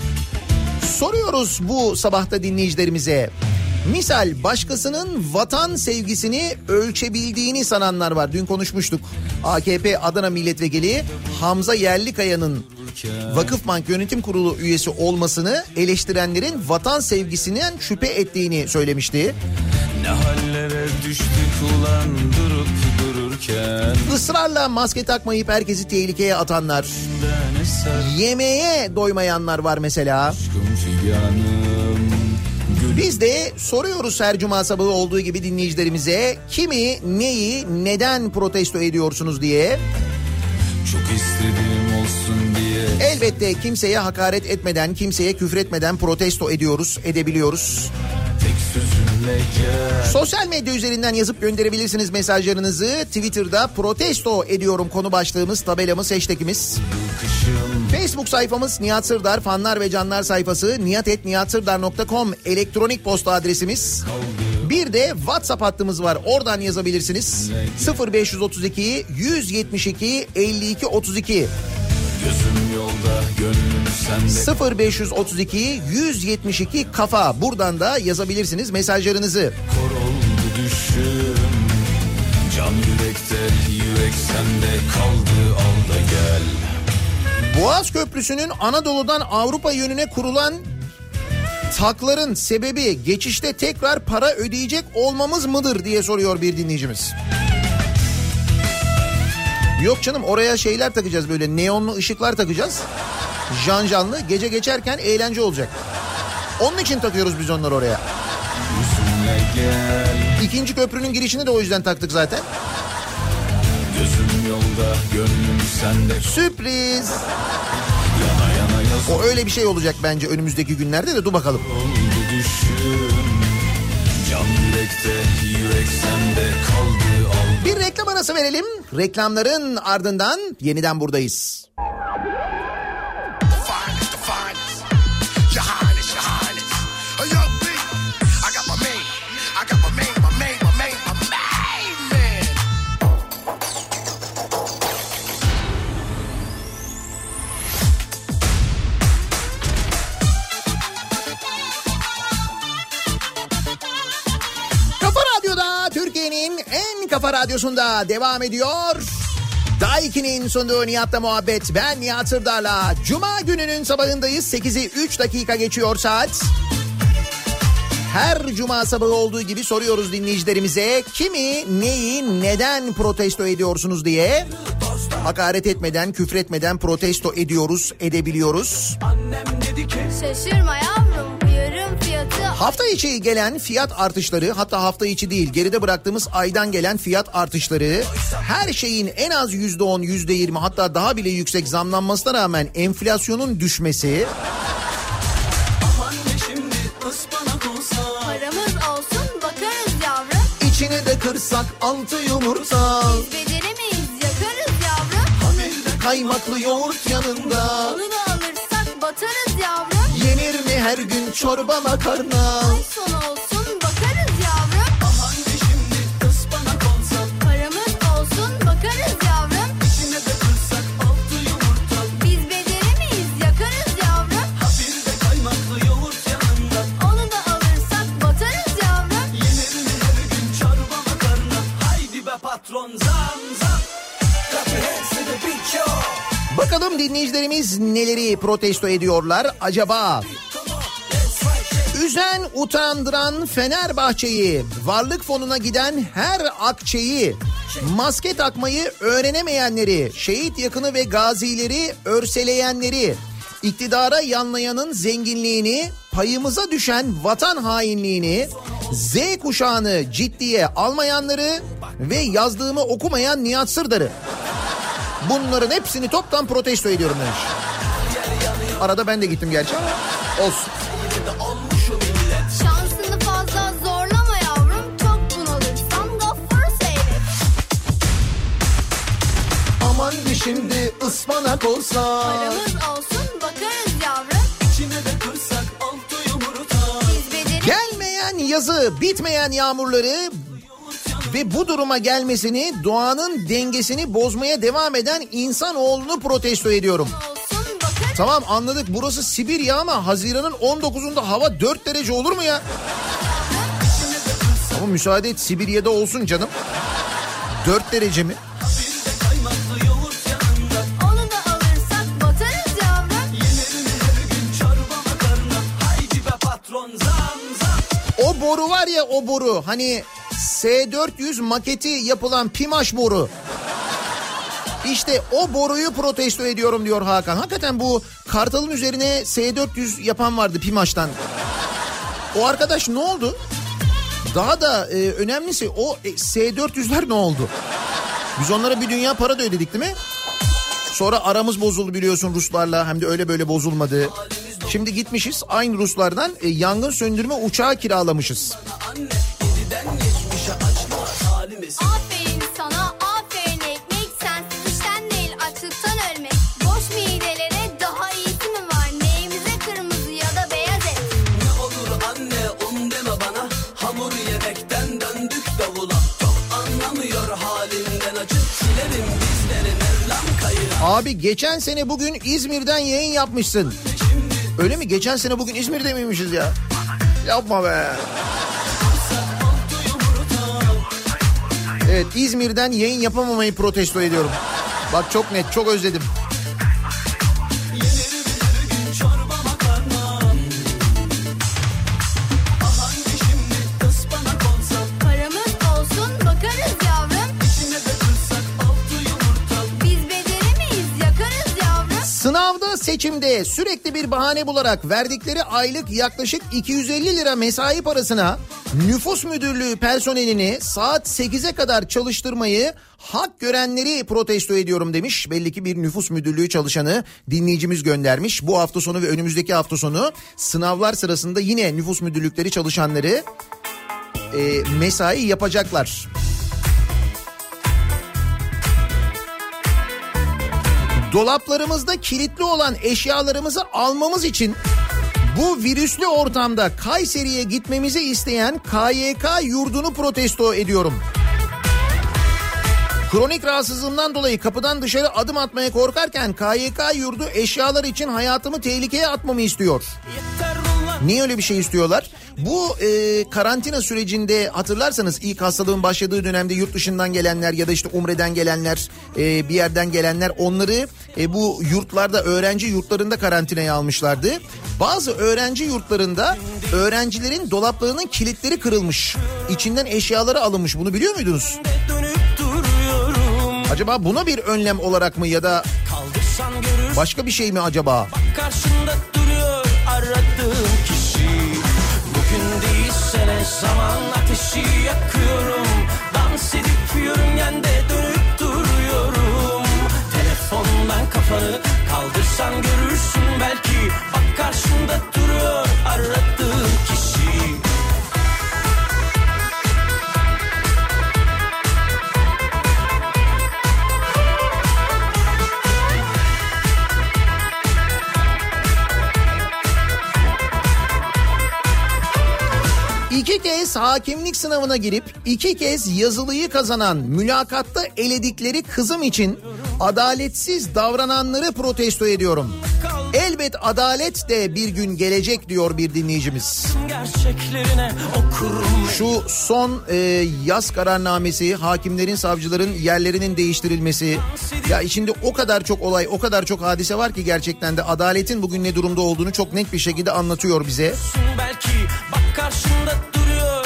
soruyoruz bu sabahta dinleyicilerimize. Misal başkasının vatan sevgisini ölçebildiğini sananlar var. Dün konuşmuştuk. AKP Adana Milletvekili Hamza Yerlikaya'nın Vakıfbank Yönetim Kurulu üyesi olmasını eleştirenlerin vatan sevgisinden şüphe ettiğini söylemişti. Ne hallere düştük ulan durup dururken Israrla maske takmayıp herkesi tehlikeye atanlar, yemeğe doymayanlar var mesela. aşkım figanım Biz de soruyoruz her cuma sabahı olduğu gibi dinleyicilerimize kimi, neyi, neden protesto ediyorsunuz diye. çok istediğim olsun diye Elbette kimseye hakaret etmeden, kimseye küfretmeden protesto ediyoruz, edebiliyoruz. Sosyal medya üzerinden yazıp gönderebilirsiniz mesajlarınızı. Twitter'da protesto ediyorum konu başlığımız, tabelamız, hashtagimiz. kışım Facebook sayfamız Nihat Sırdar fanlar ve canlar sayfası niyatetniyatsırdar.com elektronik posta adresimiz. Bir de WhatsApp hattımız var. Oradan yazabilirsiniz. 0532 172 52 32 Gözüm yolda gönlüm sende 0532 172 kafa. Buradan da yazabilirsiniz mesajlarınızı. Can yürekte yürek sende kaldı al da gel Boğaz Köprüsü'nün Anadolu'dan Avrupa yönüne kurulan takların sebebi geçişte tekrar para ödeyecek olmamız mıdır diye soruyor bir dinleyicimiz. Yok canım oraya şeyler takacağız böyle neonlu ışıklar takacağız. Janjanlı gece geçerken eğlence olacak. Onun için takıyoruz biz onları oraya. İkinci köprünün girişini de o yüzden taktık zaten. Gözüm yolda gönlüm sende Sürpriz. Yana yana O öyle bir şey olacak bence önümüzdeki günlerde de dur bakalım. oldu düşüm Can yürekte yürek sende kaldı al Bir reklam arası verelim. Reklamların ardından yeniden buradayız. Kafa radyosunda devam ediyor. Daiki'nin sunduğu Nihat'la muhabbet. Ben Nihat Sırdar'la. Cuma gününün sabahındayız. 8'i 3 dakika geçiyor saat. Her cuma sabahı olduğu gibi soruyoruz dinleyicilerimize kimi, neyi, neden protesto ediyorsunuz diye. Hakaret etmeden, küfretmeden protesto ediyoruz, edebiliyoruz. Şaşırma yavrum bu yarım fiyatı Hafta içi gelen fiyat artışları hatta hafta içi değil geride bıraktığımız aydan gelen fiyat artışları her şeyin en az yüzde on yüzde yirmi hatta daha bile yüksek zamlanmasına rağmen enflasyonun düşmesi. İçine de kırsak altı yumurta. Biz beceremeyiz yakarız yavrum. Kaymaklı yoğurt yanında. Onu da her gün çorba makarna? Ay sonu olsun bakarız yavrum. Haydi şimdi ıspanak olsa Paramız olsun bakarız yavrum. İçine de kırsak altı yumurta Biz beceremeyiz yakarız yavrum. Ha bir de kaymaklı yoğurt yanında Onu da alırsak batarız yavrum. Yenir mi her gün çorba makarna Haydi be patron zam zam Clap your hands to the beat yo Bakalım dinleyicilerimiz neleri protesto ediyorlar acaba? Üzen, utandıran Fenerbahçe'yi, varlık fonuna giden her akçeyi, maske takmayı öğrenemeyenleri, şehit yakını ve gazileri örseleyenleri, iktidara yanlayanın zenginliğini, payımıza düşen vatan hainliğini, Z kuşağını ciddiye almayanları ve yazdığımı okumayan Nihat Sırdar'ı. Bunların hepsini toptan protesto ediyorum demiş. Arada ben de gittim gerçi ama olsun. Şimdi ıspanak olsa. Paramız olsun bakarız yavrum. İçine de kırsak altı yumurta. Gelmeyen yazı, bitmeyen yağmurları ve bu duruma gelmesini doğanın dengesini bozmaya devam eden insanoğlunu protesto ediyorum. Tamam anladık burası Sibirya ama Haziran'ın 19'unda hava 4 derece olur mu ya? Ama müsaade et Sibirya'da olsun canım. 4 derece mi? O boru var ya o boru hani S400 maketi yapılan Pimaş boru. İşte o boruyu protesto ediyorum diyor Hakan. Hakikaten bu Kartal'ın üzerine S400 yapan vardı Pimaş'tan. O arkadaş ne oldu? Daha da e, önemlisi o e, S400'ler ne oldu? Biz onlara bir dünya para da ödedik değil mi? Sonra aramız bozuldu biliyorsun Ruslarla hem de öyle böyle bozulmadı. Şimdi gitmişiz aynı Ruslardan e, yangın söndürme uçağı kiralamışız. Aferin sana aferin ekmek. Sensiz işten değil açlıktan ölmek. Boş midelere daha iyisi mi var? Neyimize kırmızı ya da beyaz et. Ne olur anne un deme bana Hamur yemekten döndük davula Çok anlamıyor halinden açıp Silerim bizleri Mevlam kayır Abi geçen sene bugün İzmir'den yayın yapmışsın. Öyle mi? Geçen sene bugün İzmir'de miymişiz ya? Yapma be. Evet İzmir'den yayın yapamamayı protesto ediyorum. Bak çok net çok özledim. Seçimde sürekli bir bahane bularak verdikleri aylık yaklaşık 250 lira mesai parasına nüfus müdürlüğü personelini saat 8'e kadar çalıştırmayı hak görenleri protesto ediyorum demiş. Belli ki bir nüfus müdürlüğü çalışanı dinleyicimiz göndermiş. Bu hafta sonu ve önümüzdeki hafta sonu sınavlar sırasında yine nüfus müdürlükleri çalışanları e, mesai yapacaklar. Dolaplarımızda kilitli olan eşyalarımızı almamız için bu virüslü ortamda Kayseri'ye gitmemizi isteyen KYK yurdunu protesto ediyorum. Kronik rahatsızlığımdan dolayı kapıdan dışarı adım atmaya korkarken KYK yurdu eşyalar için hayatımı tehlikeye atmamı istiyor. Niye öyle bir şey istiyorlar? Bu e, karantina sürecinde hatırlarsanız ilk hastalığın başladığı dönemde yurt dışından gelenler ya da işte Umre'den gelenler e, bir yerden gelenler onları e, bu yurtlarda öğrenci yurtlarında karantinaya almışlardı. Bazı öğrenci yurtlarında öğrencilerin dolaplarının kilitleri kırılmış. İçinden eşyaları alınmış bunu biliyor muydunuz? Acaba buna bir önlem olarak mı ya da başka bir şey mi acaba? Karşımda duruyor aradığım kişi Bugün değilse ne zaman Kaldırsan görürsün belki. Bak karşında duruyor aradığın kişi. İki kez hakimlik sınavına girip iki kez yazılıyı kazanan mülakatta eledikleri kızım için adaletsiz davrananları protesto ediyorum. Elbet adalet de bir gün gelecek diyor bir dinleyicimiz. Şu son e, yaz kararnamesi, hakimlerin, savcıların yerlerinin değiştirilmesi. Ya içinde o kadar çok olay, o kadar çok hadise var ki gerçekten de adaletin bugün ne durumda olduğunu çok net bir şekilde anlatıyor bize. belki Bak karşında duruyor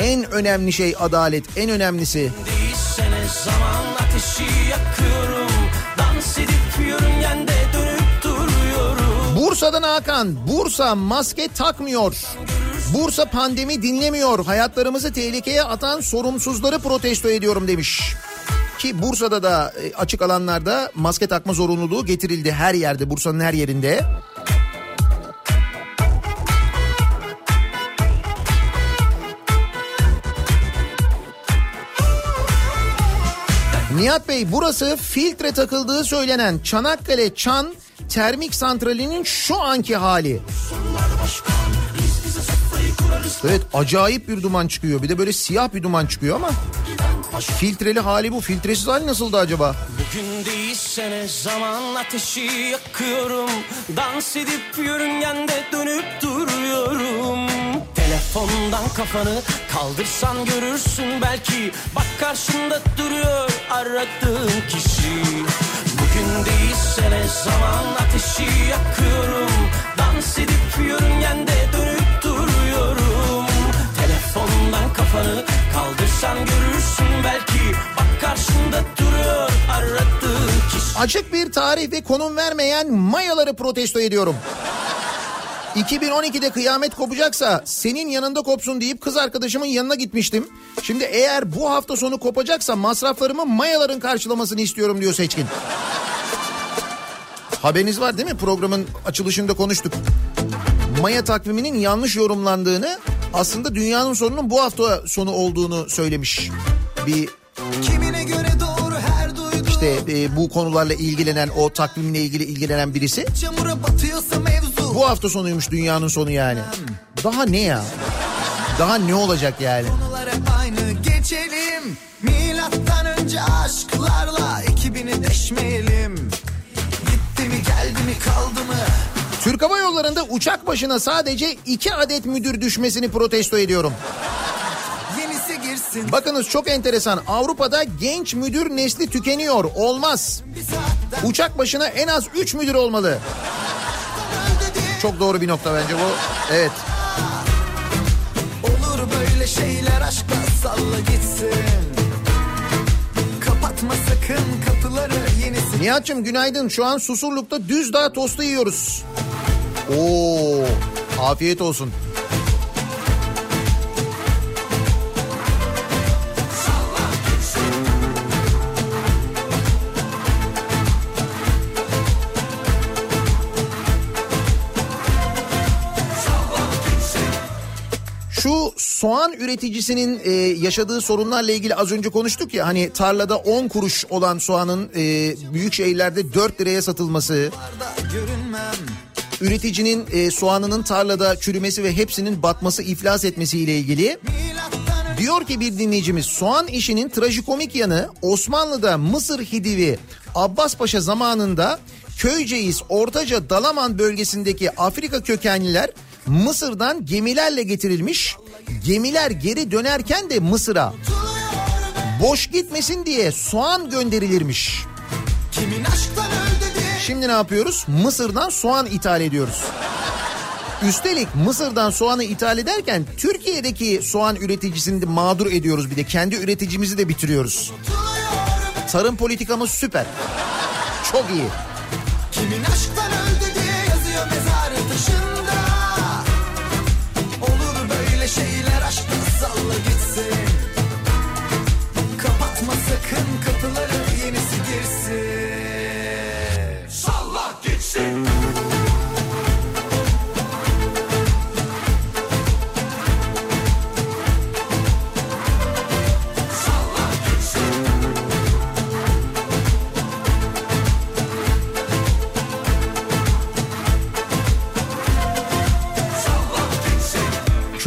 En önemli şey adalet, en önemlisi. değilsene zaman ateşi Bursa'dan Hakan, Bursa maske takmıyor. Bursa pandemi dinlemiyor. Hayatlarımızı tehlikeye atan sorumsuzları protesto ediyorum demiş. Ki Bursa'da da e, açık alanlarda maske takma zorunluluğu getirildi her yerde, Bursa'nın her yerinde. Nihat Bey burası filtre takıldığı söylenen Çanakkale Çan termik santralinin şu anki hali. Evet acayip bir duman çıkıyor. Bir de böyle siyah bir duman çıkıyor ama filtreli hali bu. Filtresiz hali nasıldı acaba? Bugün değilsene zaman ateşi yakıyorum Dans edip yörüngende dönüp duruyorum Telefondan kafanı kaldırsan görürsün belki Bak karşında duruyor aradığın kişi Bugün değilsene zaman ateşi yakıyorum? Dans edip yörüngende dönüp duruyorum. Telefondan kafanı kaldırsan görürsün belki. Bak karşında duruyor aradığın kişi. Açık bir tarih ve konum vermeyen mayaları protesto ediyorum. 2012'de kıyamet kopacaksa senin yanında kopsun deyip kız arkadaşımın yanına gitmiştim. Şimdi eğer bu hafta sonu kopacaksa masraflarımı mayaların karşılamasını istiyorum diyor Seçkin. Haberiniz var değil mi? Programın açılışında konuştuk. Maya takviminin yanlış yorumlandığını aslında dünyanın sonunun bu hafta sonu olduğunu söylemiş. Bir Kimine göre doğru her duyduğum işte e, bu konularla ilgilenen o takvimle ilgili ilgilenen birisi. Çamura batıyorsa mevzu Bu hafta sonuymuş dünyanın sonu yani. Daha ne ya? Daha ne olacak yani? Konular hep aynı geçelim Milattan önce aşklarla 2000'i deşmeyelim Gitti mi geldi mi kaldı mı Türk Hava Yolları'nda uçak başına sadece iki adet müdür düşmesini protesto ediyorum. Yenisi girsin Bakınız çok enteresan. Avrupa'da genç müdür nesli tükeniyor. Olmaz. Uçak başına en az 3 müdür olmalı. Çok doğru bir nokta bence bu. Evet. Olur böyle şeyler aşkla salla gitsin Kapatma sakın kapıları yenisi Nihat'cığım günaydın. Şu an Susurluk'ta düz dağ tostu yiyoruz. Oo, afiyet olsun. Soğan üreticisinin e, yaşadığı sorunlarla ilgili az önce konuştuk ya hani tarlada 10 kuruş olan soğanın e, büyük şehirlerde 4 liraya satılması, üreticinin e, soğanının tarlada çürümesi ve hepsinin batması, iflas etmesi ile ilgili Diyor ki bir dinleyicimiz soğan işinin trajikomik yanı Osmanlı'da Mısır Hidivi Abbaspaşa zamanında Köyceğiz, Ortaca, Dalaman bölgesindeki Afrika kökenliler Mısır'dan gemilerle getirilmiş. Gemiler geri dönerken de Mısır'a boş gitmesin diye soğan gönderilirmiş. Şimdi ne yapıyoruz? Mısır'dan soğan ithal ediyoruz. Üstelik Mısır'dan soğanı ithal ederken Türkiye'deki soğan üreticisini de mağdur ediyoruz bir de. Kendi üreticimizi de bitiriyoruz. Tarım politikamız süper. Çok iyi. Kimin aşktan öldü diye yazıyor mezarı taşında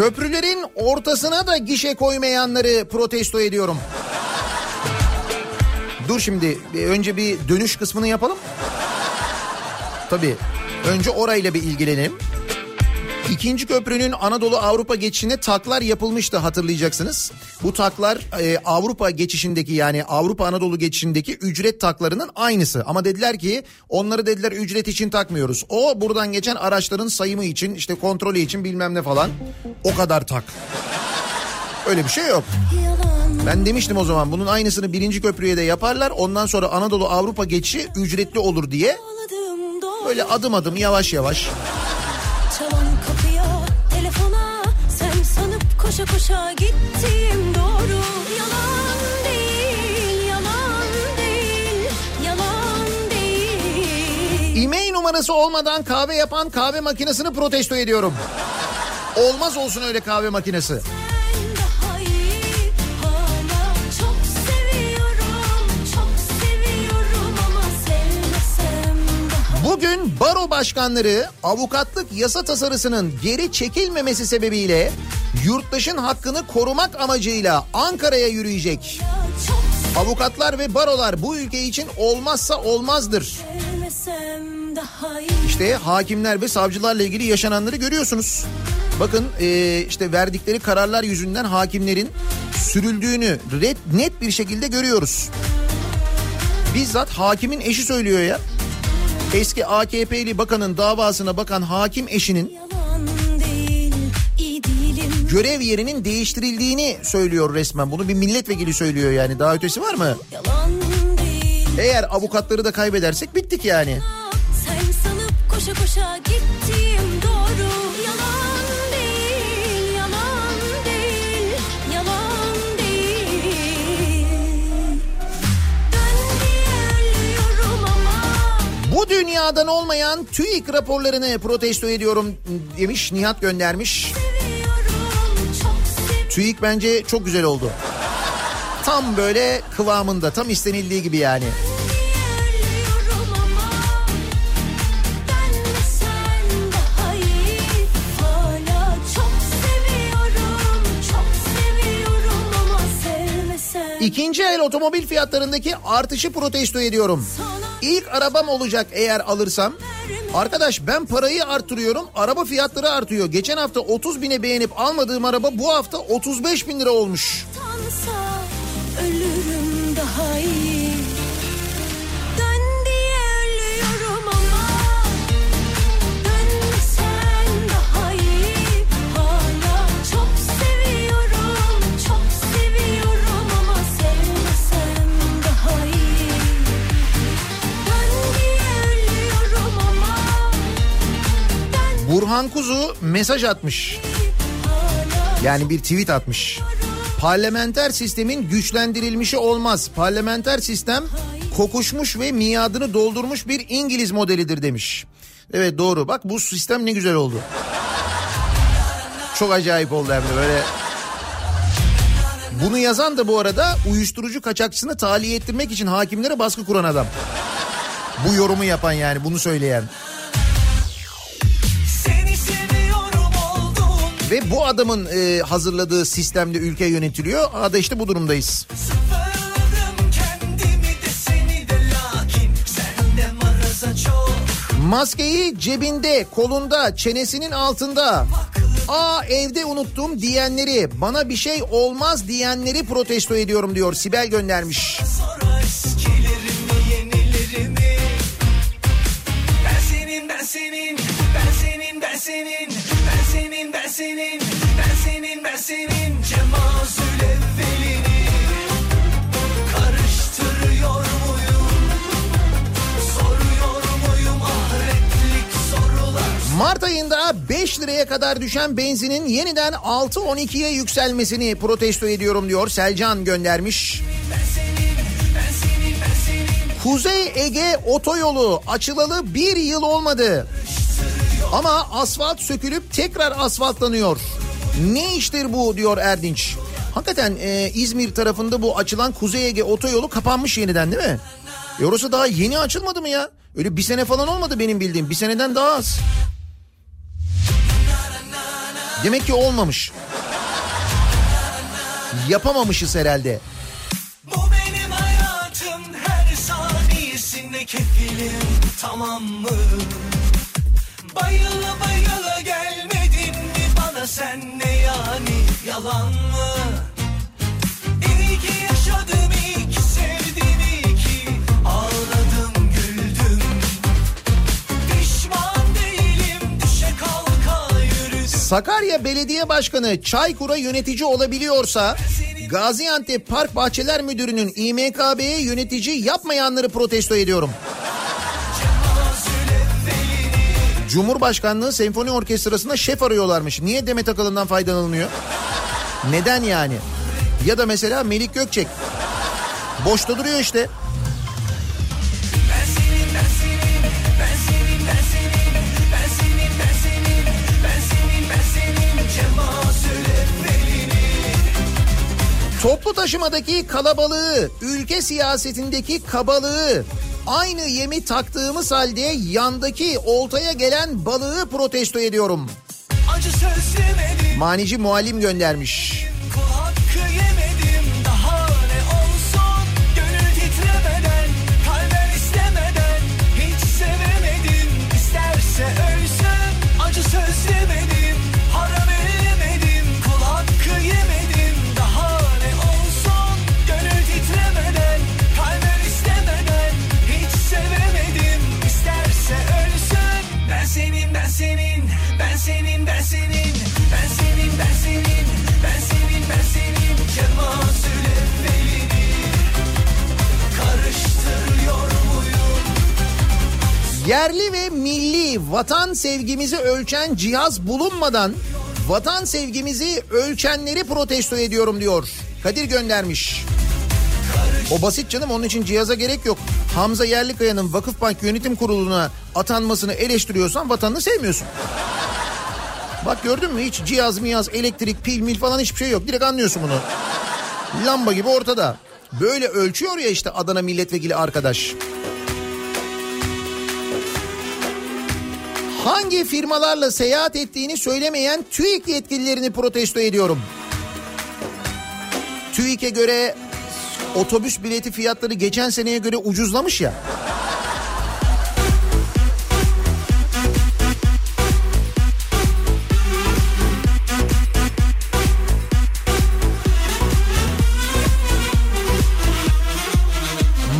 Köprülerin ortasına da gişe koymayanları protesto ediyorum. Dur şimdi önce bir dönüş kısmını yapalım. Tabii önce orayla bir ilgilenelim. İkinci köprünün Anadolu Avrupa geçişine taklar yapılmıştı hatırlayacaksınız. Bu taklar e, Avrupa geçişindeki yani Avrupa Anadolu geçişindeki ücret taklarının aynısı. Ama dediler ki onları dediler ücret için takmıyoruz. O buradan geçen araçların sayımı için işte kontrolü için bilmem ne falan. O kadar tak. Öyle bir şey yok. Ben demiştim o zaman bunun aynısını birinci köprüye de yaparlar. Ondan sonra Anadolu Avrupa geçişi ücretli olur diye. Böyle adım adım yavaş yavaş. Koşa koşa gittiğim doğru. Yalan değil, yalan değil, yalan değil. İmey numarası olmadan kahve yapan kahve makinesini protesto ediyorum. Olmaz olsun öyle kahve makinesi. Bugün baro başkanları avukatlık yasa tasarısının geri çekilmemesi sebebiyle yurttaşın hakkını korumak amacıyla Ankara'ya yürüyecek. Avukatlar ve barolar bu ülke için olmazsa olmazdır. İşte hakimler ve savcılarla ilgili yaşananları görüyorsunuz. Bakın e, işte verdikleri kararlar yüzünden hakimlerin sürüldüğünü net bir şekilde görüyoruz. Bizzat hakimin eşi söylüyor ya. Eski AKP'li bakanın davasına bakan hakim eşinin görev yerinin değiştirildiğini söylüyor resmen. Bunu bir milletvekili söylüyor yani. Daha ötesi var mı? Eğer avukatları da kaybedersek bittik yani. Sen sanıp koşa koşa gittiğim Bu dünyadan olmayan TÜİK raporlarını protesto ediyorum demiş Nihat göndermiş. TÜİK bence çok güzel oldu. Tam böyle kıvamında, tam istenildiği gibi yani. İkinci el otomobil fiyatlarındaki artışı protesto ediyorum. İlk arabam olacak eğer alırsam. Arkadaş ben parayı artırıyorum araba fiyatları artıyor. Geçen hafta 30 bine beğenip almadığım araba bu hafta 35 bin lira olmuş. Tansa ölürüm daha iyi. Burhan Kuzu mesaj atmış. Yani bir tweet atmış. Parlamenter sistemin güçlendirilmişi olmaz. Parlamenter sistem kokuşmuş ve miadını doldurmuş bir İngiliz modelidir demiş. Evet doğru. Bak bu sistem ne güzel oldu. Çok acayip oldu hem de böyle. Bunu yazan da bu arada uyuşturucu kaçakçısını tahliye ettirmek için hakimlere baskı kuran adam. Bu yorumu yapan yani bunu söyleyen. Ve bu adamın e, hazırladığı sistemde ülke yönetiliyor. Ada işte bu durumdayız. Maskeyi cebinde, kolunda, çenesinin altında. Aa evde unuttum diyenleri, bana bir şey olmaz diyenleri protesto ediyorum diyor. Sibel göndermiş. Ben senin ben senin ben senin ben senin Ben senin ben senin ben senin Cemazül evvelini Karıştırıyor muyum Soruyor muyum ahretlik sorular Mart ayında 5 liraya kadar düşen benzinin yeniden 6-12'ye yükselmesini protesto ediyorum diyor. Selcan göndermiş. Kuzey Ege otoyolu açılalı bir yıl olmadı. Ama asfalt sökülüp tekrar asfaltlanıyor. Ne iştir bu diyor Erdinç. Hakikaten e, İzmir tarafında bu açılan Kuzey Ege otoyolu kapanmış yeniden değil mi? E orası daha yeni açılmadı mı ya? Öyle bir sene falan olmadı benim bildiğim. Bir seneden daha az. Demek ki olmamış. Yapamamışız herhalde. Bu benim hayatım her saniyesinde kefilim tamam mı? Bayıla bayıla gelmedin mi bana sen ne yani yalan mı? İyi ki yaşadım iyi ki sevdim iyi ki ağladım güldüm Pişman değilim düşe kalka yürüdüm Sakarya Belediye Başkanı Çaykur'a yönetici olabiliyorsa Gaziantep Park Bahçeler Müdürü'nün İMKB'ye yönetici yapmayanları protesto ediyorum. Cumhurbaşkanlığı Senfoni Orkestrası'na şef arıyorlarmış. Niye Demet Akalın'dan faydalanılmıyor? Neden yani? Ya da mesela Melik Gökçek. Boşta duruyor işte. Toplu taşımadaki kalabalığı, ülke siyasetindeki kabalığı, aynı yemi taktığımız halde yandaki oltaya gelen balığı protesto ediyorum. Manici muallim göndermiş. Yerli ve milli vatan sevgimizi ölçen cihaz bulunmadan vatan sevgimizi ölçenleri protesto ediyorum diyor. Kadir göndermiş. O basit canım onun için cihaza gerek yok. Hamza Yerlikaya'nın Vakıfbank Yönetim Kurulu'na atanmasını eleştiriyorsan vatanını sevmiyorsun. Bak gördün mü hiç cihaz miyaz elektrik pil mil falan hiçbir şey yok. Direkt anlıyorsun bunu. Lamba gibi ortada. Böyle ölçüyor ya işte Adana milletvekili arkadaş. Hangi firmalarla seyahat ettiğini söylemeyen TÜİK yetkililerini protesto ediyorum. TÜİK'e göre otobüs bileti fiyatları geçen seneye göre ucuzlamış ya.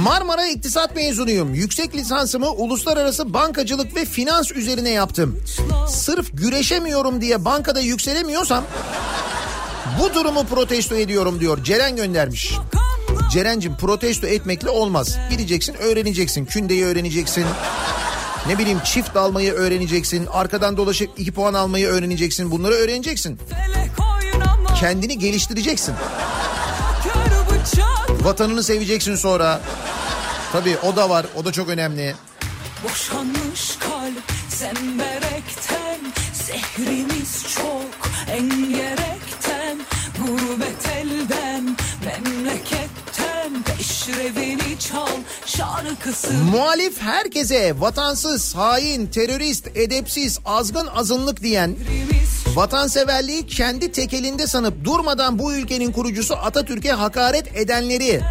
Marmara İktisat mezunuyum. Yüksek lisansımı uluslararası bankacılık ve finans üzerine yaptım. Sırf güreşemiyorum diye bankada yükselemiyorsam bu durumu protesto ediyorum diyor. Ceren göndermiş. Ceren'cim protesto etmekle olmaz. Gideceksin öğreneceksin. Kündeyi öğreneceksin. Ne bileyim çift almayı öğreneceksin. Arkadan dolaşıp iki puan almayı öğreneceksin. Bunları öğreneceksin. Kendini geliştireceksin. Vatanını seveceksin sonra. Tabii o da var. O da çok önemli. Boşanmış kalp zemberekten Zehrimiz çok engerekten Gurbet elden memleketten Peşrevini çal şarkısı Muhalif herkese vatansız, hain, terörist, edepsiz, azgın azınlık diyen vatanseverliği kendi tekelinde sanıp durmadan bu ülkenin kurucusu Atatürk'e hakaret edenleri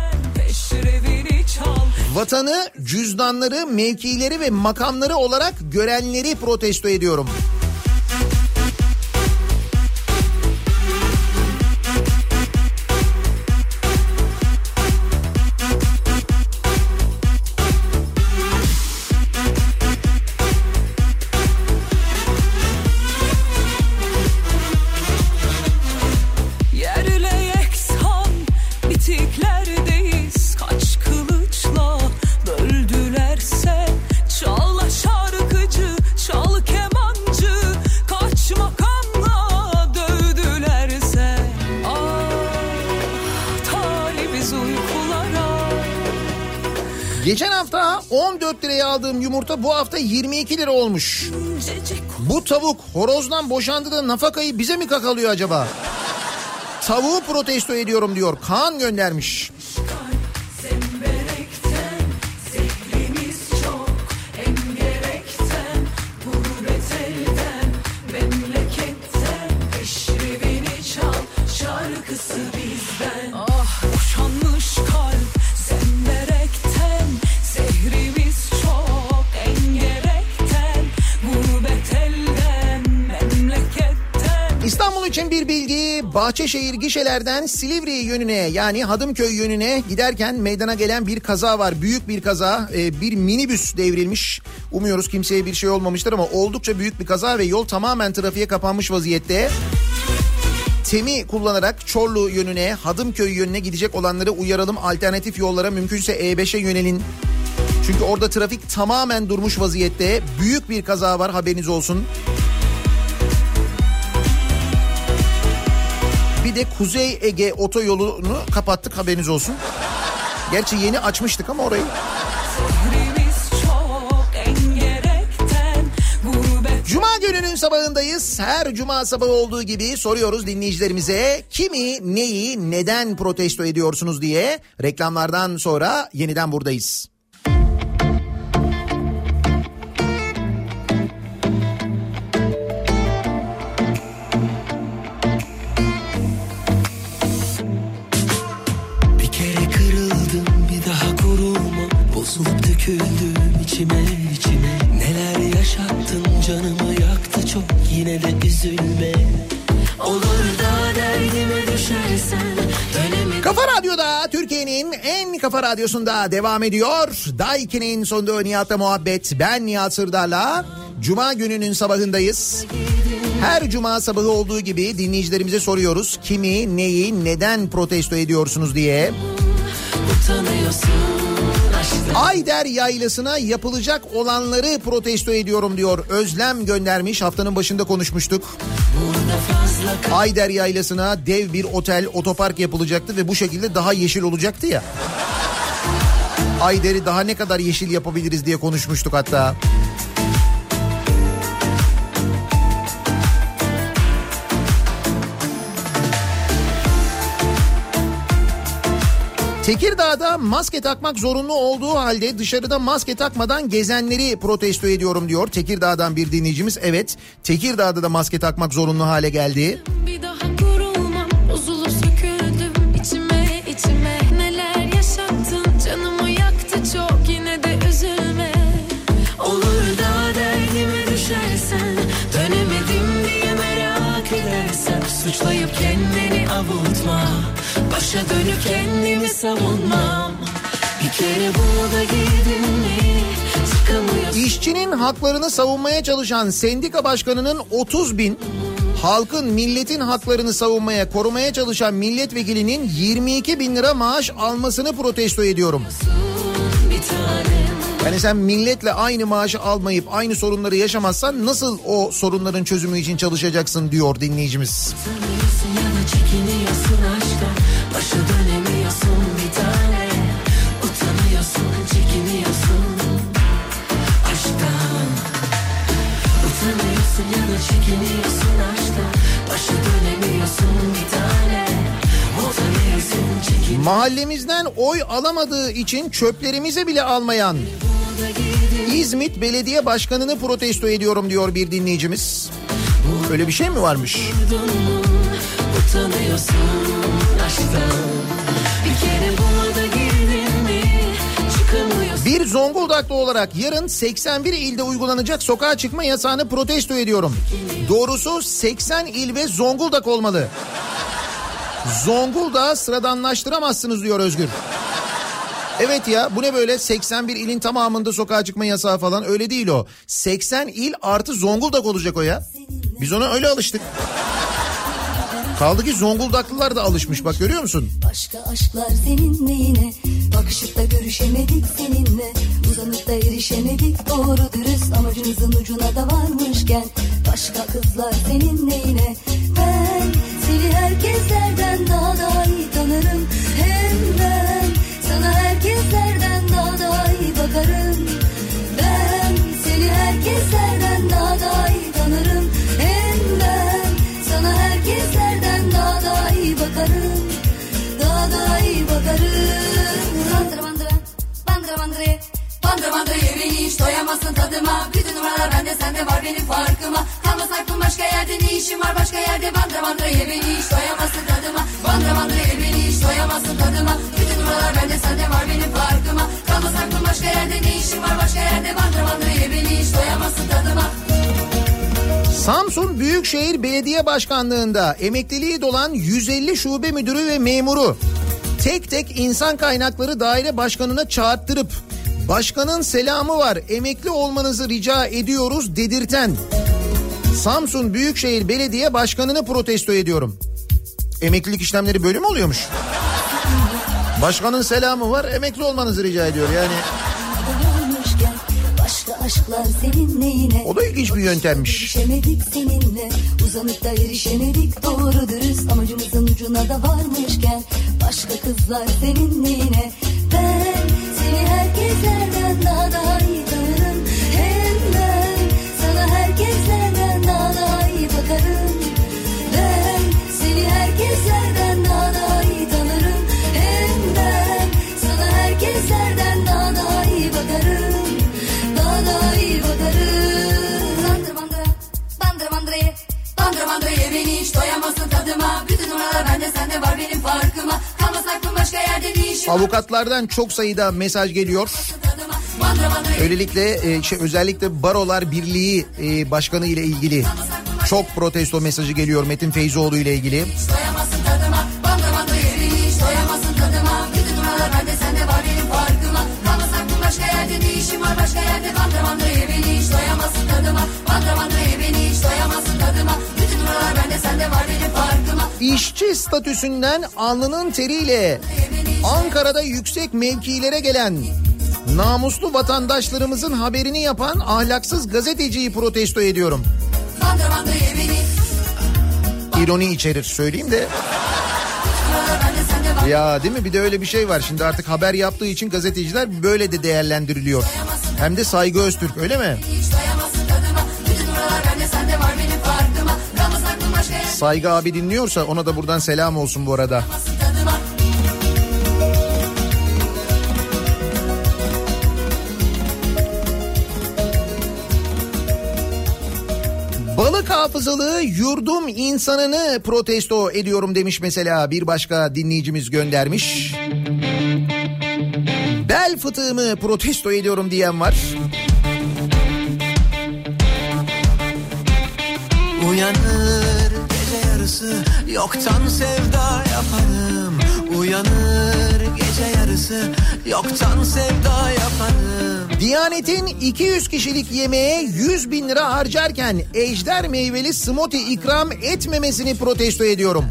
vatanı, cüzdanları, mevkileri ve makamları olarak görenleri protesto ediyorum. Aldığım yumurta bu hafta 22 lira olmuş. Bu tavuk horozdan boşandı da nafakayı bize mi kakalıyor acaba? Tavuğu protesto ediyorum diyor. Kaan göndermiş. Bahçeşehir gişelerden Silivri yönüne yani Hadımköy yönüne giderken meydana gelen bir kaza var. Büyük bir kaza Ee, bir minibüs devrilmiş. Umuyoruz kimseye bir şey olmamıştır ama oldukça büyük bir kaza ve yol tamamen trafiğe kapanmış vaziyette. Temi kullanarak Çorlu yönüne, Hadımköy yönüne gidecek olanları uyaralım. Alternatif yollara mümkünse E5'e yönelin. Çünkü orada trafik tamamen durmuş vaziyette. Büyük bir kaza var haberiniz olsun. Bir de Kuzey Ege otoyolunu kapattık haberiniz olsun. Gerçi yeni açmıştık ama orayı. Cuma gününün sabahındayız. Her cuma sabahı olduğu gibi soruyoruz dinleyicilerimize kimi, neyi, neden protesto ediyorsunuz diye. Reklamlardan sonra yeniden buradayız. Döküldüm içime içime Neler yaşattın canımı yaktı çok yine de üzülme Olur da derdime düşersen dönemedim Kafa Radyo'da Türkiye'nin en kafa radyosunda devam ediyor. Daiki'nin sonunda Nihat'la muhabbet. Ben Nihat Sırdar'la Cuma gününün sabahındayız. Her cuma sabahı olduğu gibi dinleyicilerimize soruyoruz. Kimi, neyi, neden protesto ediyorsunuz diye. utanıyorsun Ayder Yaylası'na yapılacak olanları protesto ediyorum diyor. Özlem göndermiş haftanın başında konuşmuştuk. Ayder Yaylası'na dev bir otel, otopark yapılacaktı ve bu şekilde daha yeşil olacaktı ya. Ayder'i daha ne kadar yeşil yapabiliriz diye konuşmuştuk hatta. Tekirdağ'da maske takmak zorunlu olduğu halde dışarıda maske takmadan gezenleri protesto ediyorum diyor. Tekirdağ'dan bir dinleyicimiz. Evet Tekirdağ'da da maske takmak zorunlu hale geldi. Bir daha Başa dönüp kendimi savunmam Bir kere bunu da girdin mi İşçinin haklarını savunmaya çalışan sendika başkanının 30 bin, halkın milletin haklarını savunmaya korumaya çalışan milletvekilinin 22 bin lira maaş almasını protesto ediyorum. Yani sen milletle aynı maaşı almayıp aynı sorunları yaşamazsan nasıl o sorunların çözümü için çalışacaksın diyor dinleyicimiz. Utanıyorsun ya da çekiniyorsun Başa dönemiyorsun bir tane. Utanıyorsun, çekiniyorsun. Aşktan. Utanıyorsun ya da çekiniyorsun aşktan. Başa dönemiyorsun bir tane. Mahallemizden oy alamadığı için çöplerimize bile almayan İzmit Belediye Başkanı'nı protesto ediyorum diyor bir dinleyicimiz. Öyle bir şey mi varmış? Utanıyorsun Bir Zonguldaklı olarak yarın 81 ilde uygulanacak sokağa çıkma yasağını protesto ediyorum. Doğrusu 80 il ve Zonguldak olmalı. Zonguldak'ı sıradanlaştıramazsınız diyor Özgür. Evet ya bu ne böyle 81 ilin tamamında sokağa çıkma yasağı falan öyle değil o. 80 il artı Zonguldak olacak o ya. Biz ona öyle alıştık. Kaldı ki Zonguldaklılar da alışmış bak görüyor musun? Başka aşklar senin neyine Bakışıp da görüşemedik seninle. Uzanıp da erişemedik doğru dürüst. Amacımızın ucuna da varmışken Başka kızlar senin neyine Ben seni herkeslerden daha da iyi tanırım. Hem ben sana herkeslerden daha da iyi bakarım. Ben seni herkeslerden daha da iyi bandıra. Bandıra bandıra ye beni hiç doyamazsın tadıma. Bütün numaralar bende sende var benim farkıma. Kalmaz aklım başka yerde ne işim var başka yerde. Bandıra ye beni hiç doyamazsın tadıma. Bandıra ye beni hiç doyamazsın tadıma. Bütün numaralar bende sende var benim farkıma. Kalmaz aklım başka yerde ne işim var başka yerde. Bandıra ye beni hiç doyamazsın tadıma. Samsun Büyükşehir Belediye Başkanlığı'nda emekliliği dolan 150 şube müdürü ve memuru tek tek insan kaynakları daire başkanına çağırttırıp başkanın selamı var emekli olmanızı rica ediyoruz dedirten Samsun Büyükşehir Belediye Başkanı'nı protesto ediyorum. Emeklilik işlemleri böyle mi oluyormuş? Başkanın selamı var emekli olmanızı rica ediyor yani. Aşklar senin neyine? O da ilginç bir yöntemmiş. Erişemedik seninle uzanıp da erişemedik doğru dürüst amacımızın ucuna da varmışken başka kızlar senin neyine? Ben seni herkeslerden daha daha iyi bandırayı bandır bandırayı beni hiç doyamazsın tadıma bütün numaralar bende sende var benim farkıma kalmaz aklım başka yerde ne işim Avukatlardan çok sayıda mesaj geliyor. bandır bandırayı Öylelikle e, şey, özellikle Barolar Birliği e, Başkanı ile ilgili çok protesto mesajı geliyor Metin Feyzoğlu ile ilgili. doyamazsın İşçi statüsünden alnının teriyle Ankara'da yüksek mevkilere gelen namuslu vatandaşlarımızın haberini yapan ahlaksız gazeteciyi protesto ediyorum. İroni içerir söyleyeyim de. Ya değil mi bir de öyle bir şey var. Şimdi artık haber yaptığı için gazeteciler böyle de değerlendiriliyor. Hem de Saygı Öztürk öyle mi? hiç Saygı abi dinliyorsa ona da buradan selam olsun bu arada. Balık hafızalı yurdum insanını protesto ediyorum demiş mesela bir başka dinleyicimiz göndermiş. Bel fıtığımı protesto ediyorum diyen var. Uyanır yarısı yoktan sevda yaparım Uyanır gece yarısı yoktan sevda yaparım Diyanet'in 200 kişilik yemeğe 100 bin lira harcarken ejder meyveli smoothie ikram etmemesini protesto ediyorum.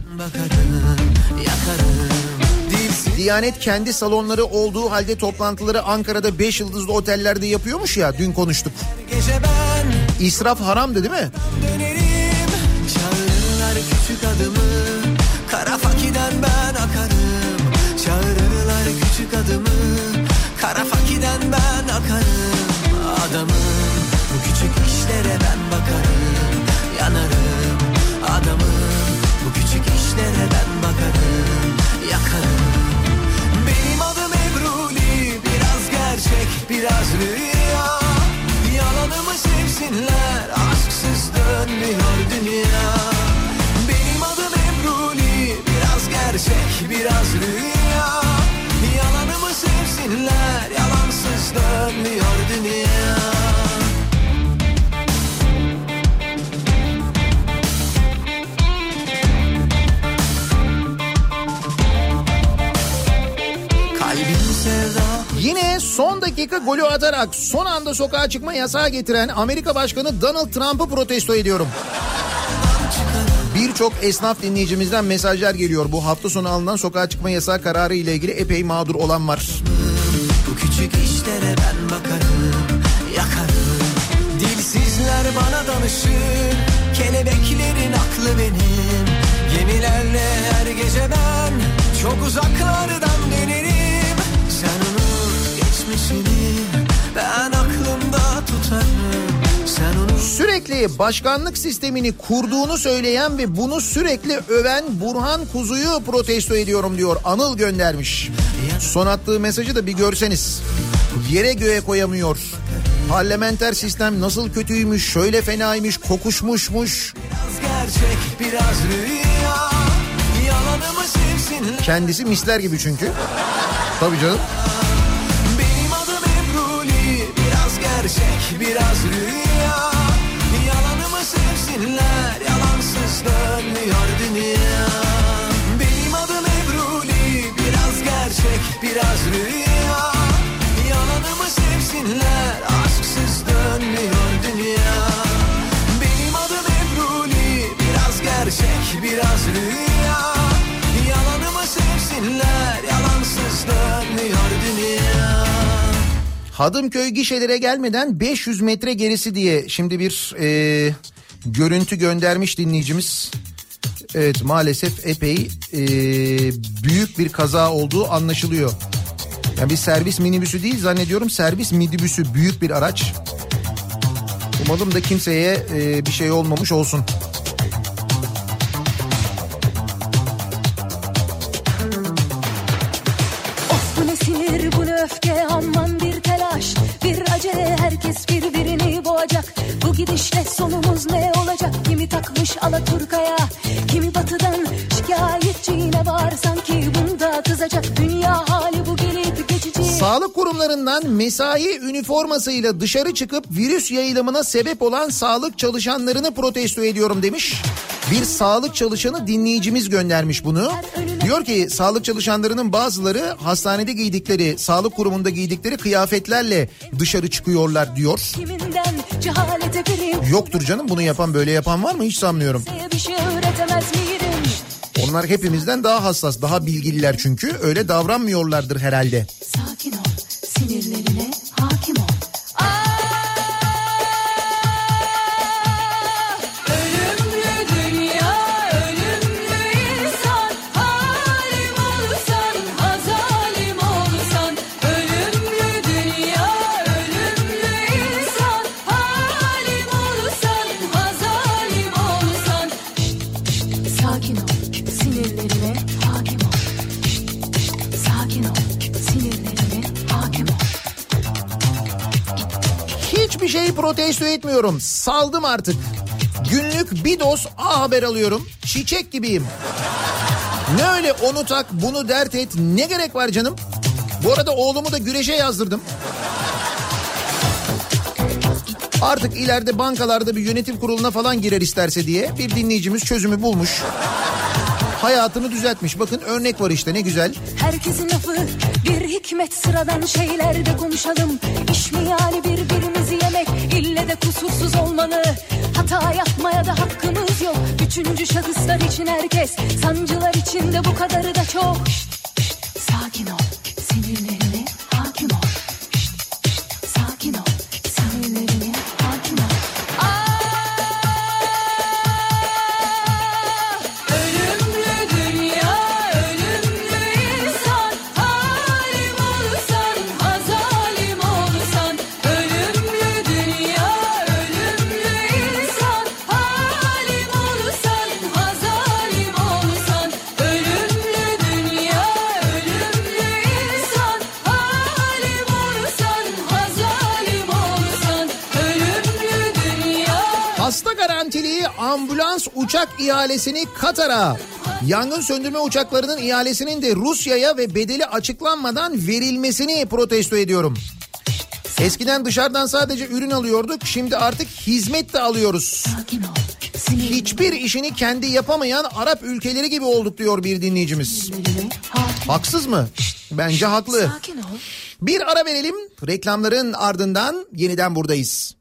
Diyanet kendi salonları olduğu halde toplantıları Ankara'da 5 yıldızlı otellerde yapıyormuş ya dün konuştuk. İsraf haramdı değil mi? Kara fakiden ben akarım. Adamım. Bu küçük işlere ben bakarım. Yanarım. Adamım. Bu küçük işlere ben bakarım. Yakarım. Benim adım Ebruli Biraz gerçek biraz rüya. Yalanımı sevsinler son dakika golü atarak son anda sokağa çıkma yasağı getiren Amerika Başkanı Donald Trump'ı protesto ediyorum. Birçok esnaf dinleyicimizden mesajlar geliyor. Bu hafta sonu alınan sokağa çıkma yasağı kararı ile ilgili epey mağdur olan var. Bu küçük işlere ben bakarım, yakarım. Dilsizler bana danışır, kelebeklerin aklı benim. Gemilerle her gece ben çok uzaklardan dönerim. Ben aklımda tutarım. Sürekli başkanlık sistemini kurduğunu söyleyen ve bunu sürekli öven Burhan Kuzu'yu protesto ediyorum diyor. Anıl göndermiş. Son attığı mesajı da bir görseniz. Yere göğe koyamıyor. Parlamenter sistem nasıl kötüymüş, şöyle fenaymış, kokuşmuşmuş. biraz gerçek, biraz rüya. Kendisi misler gibi çünkü. Tabii canım. Gerçek biraz rüya Hadımköy gişelere gelmeden 500 metre gerisi diye şimdi bir e, görüntü göndermiş dinleyicimiz. Evet maalesef epey e, büyük bir kaza olduğu anlaşılıyor. Yani bir servis minibüsü değil zannediyorum servis minibüsü büyük bir araç. Umalım da kimseye e, bir şey olmamış olsun. Herkes birbirini boğacak. Bu gidişle sonumuz ne olacak? Kimi takmış Alaturka'ya Kimi batıdan şikayetçi yine var. Sanki bunda kızacak. Dünya hali bu Sağlık kurumlarından mesai üniformasıyla dışarı çıkıp virüs yayılımına sebep olan sağlık çalışanlarını protesto ediyorum demiş. Bir sağlık çalışanı dinleyicimiz göndermiş bunu. Diyor ki sağlık çalışanlarının bazıları hastanede giydikleri, sağlık kurumunda giydikleri kıyafetlerle dışarı çıkıyorlar diyor. Yoktur canım bunu yapan böyle yapan var mı hiç sanmıyorum. Bir şey öğretemez miydim Onlar hepimizden daha hassas, daha bilgililer çünkü öyle davranmıyorlardır herhalde. Sakin ol sinirlerine hakim ol protesto etmiyorum. Saldım artık. Günlük bir doz A haber alıyorum. Çiçek gibiyim. Ne öyle onu tak bunu dert et ne gerek var canım? Bu arada oğlumu da güreşe yazdırdım. Artık ileride bankalarda bir yönetim kuruluna falan girer isterse diye bir dinleyicimiz çözümü bulmuş. Hayatını düzeltmiş. Bakın örnek var işte ne güzel. Herkesin lafı bir hikmet sıradan şeylerde konuşalım. İş mi yani birbirimizi yemek ille de kusursuz olmalı. Hata yapmaya da hakkımız yok. Üçüncü şahıslar için herkes sancılar içinde bu kadarı da çok. Şşt, şşt, sakin ol sinirlerine ambulans uçak ihalesini Katar'a, yangın söndürme uçaklarının ihalesinin de Rusya'ya ve bedeli açıklanmadan verilmesini protesto ediyorum. Eskiden dışarıdan sadece ürün alıyorduk, şimdi artık hizmet de alıyoruz. Hiçbir işini kendi yapamayan Arap ülkeleri gibi olduk diyor bir dinleyicimiz. Haksız mı? Bence haklı. Bir ara verelim. Reklamların ardından yeniden buradayız.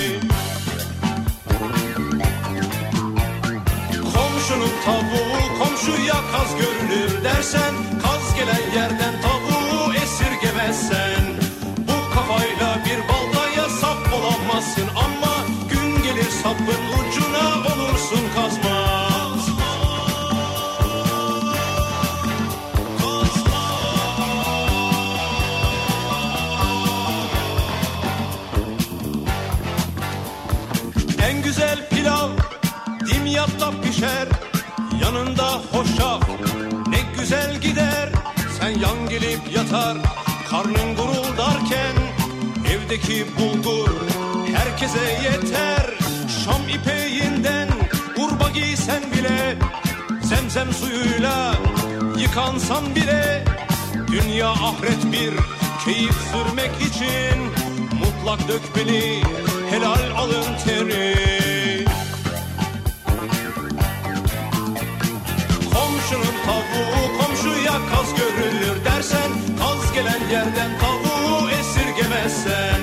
Komşunun tavuğu komşuya kaz görünür dersen Kaz gelen yerden tavuğu esirgemezsen. Bu kafayla bir baltaya sap olamazsın Ama gün gelir sapın ucuna olursun güzel gider Sen yan gelip yatar. Karnın guruldarken Evdeki bulgur herkese yeter. Şam ipeğinden urba giysen bile Zemzem suyuyla yıkansan bile Dünya ahiret bir keyif sürmek için Mutlak dökmeli helal alın teri Komşunun tavuğu komşuya kaz görülür dersen Kaz gelen yerden tavuğu esirgemezsen.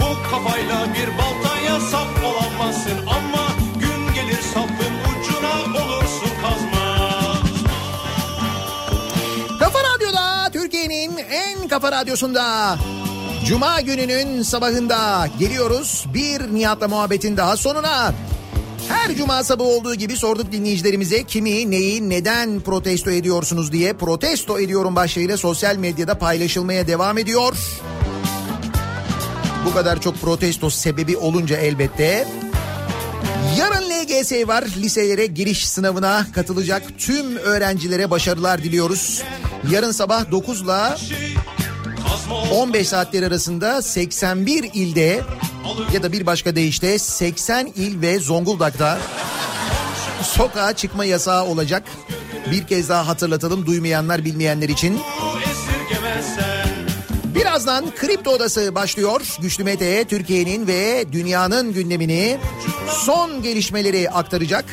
Bu kafayla bir baltaya sap olamazsın Ama gün gelir sapın ucuna olursun kazma. Kafa Radyo'da Türkiye'nin en kafa radyosunda. Cuma gününün sabahında geliyoruz. Bir Nihat'la muhabbetin daha sonuna. Her cuma sabahı olduğu gibi sorduk dinleyicilerimize kimi, neyi, neden protesto ediyorsunuz diye protesto ediyorum başlığıyla sosyal medyada paylaşılmaya devam ediyor. Bu kadar çok protesto sebebi olunca elbette Yarın LGS var. Liselere giriş sınavına katılacak tüm öğrencilere başarılar diliyoruz. Yarın sabah 9 ile 15 saatler arasında 81 ilde ya da bir başka deyişle 80 il ve Zonguldak'ta sokağa çıkma yasağı olacak. Bir kez daha hatırlatalım duymayanlar bilmeyenler için. Birazdan Kripto Odası başlıyor. Güçlü Mete Türkiye'nin ve dünyanın gündemini son gelişmeleri aktaracak.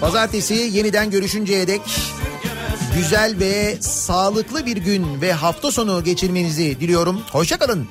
Pazartesi yeniden görüşünceye dek güzel ve sağlıklı bir gün ve hafta sonu geçirmenizi diliyorum. Hoşçakalın.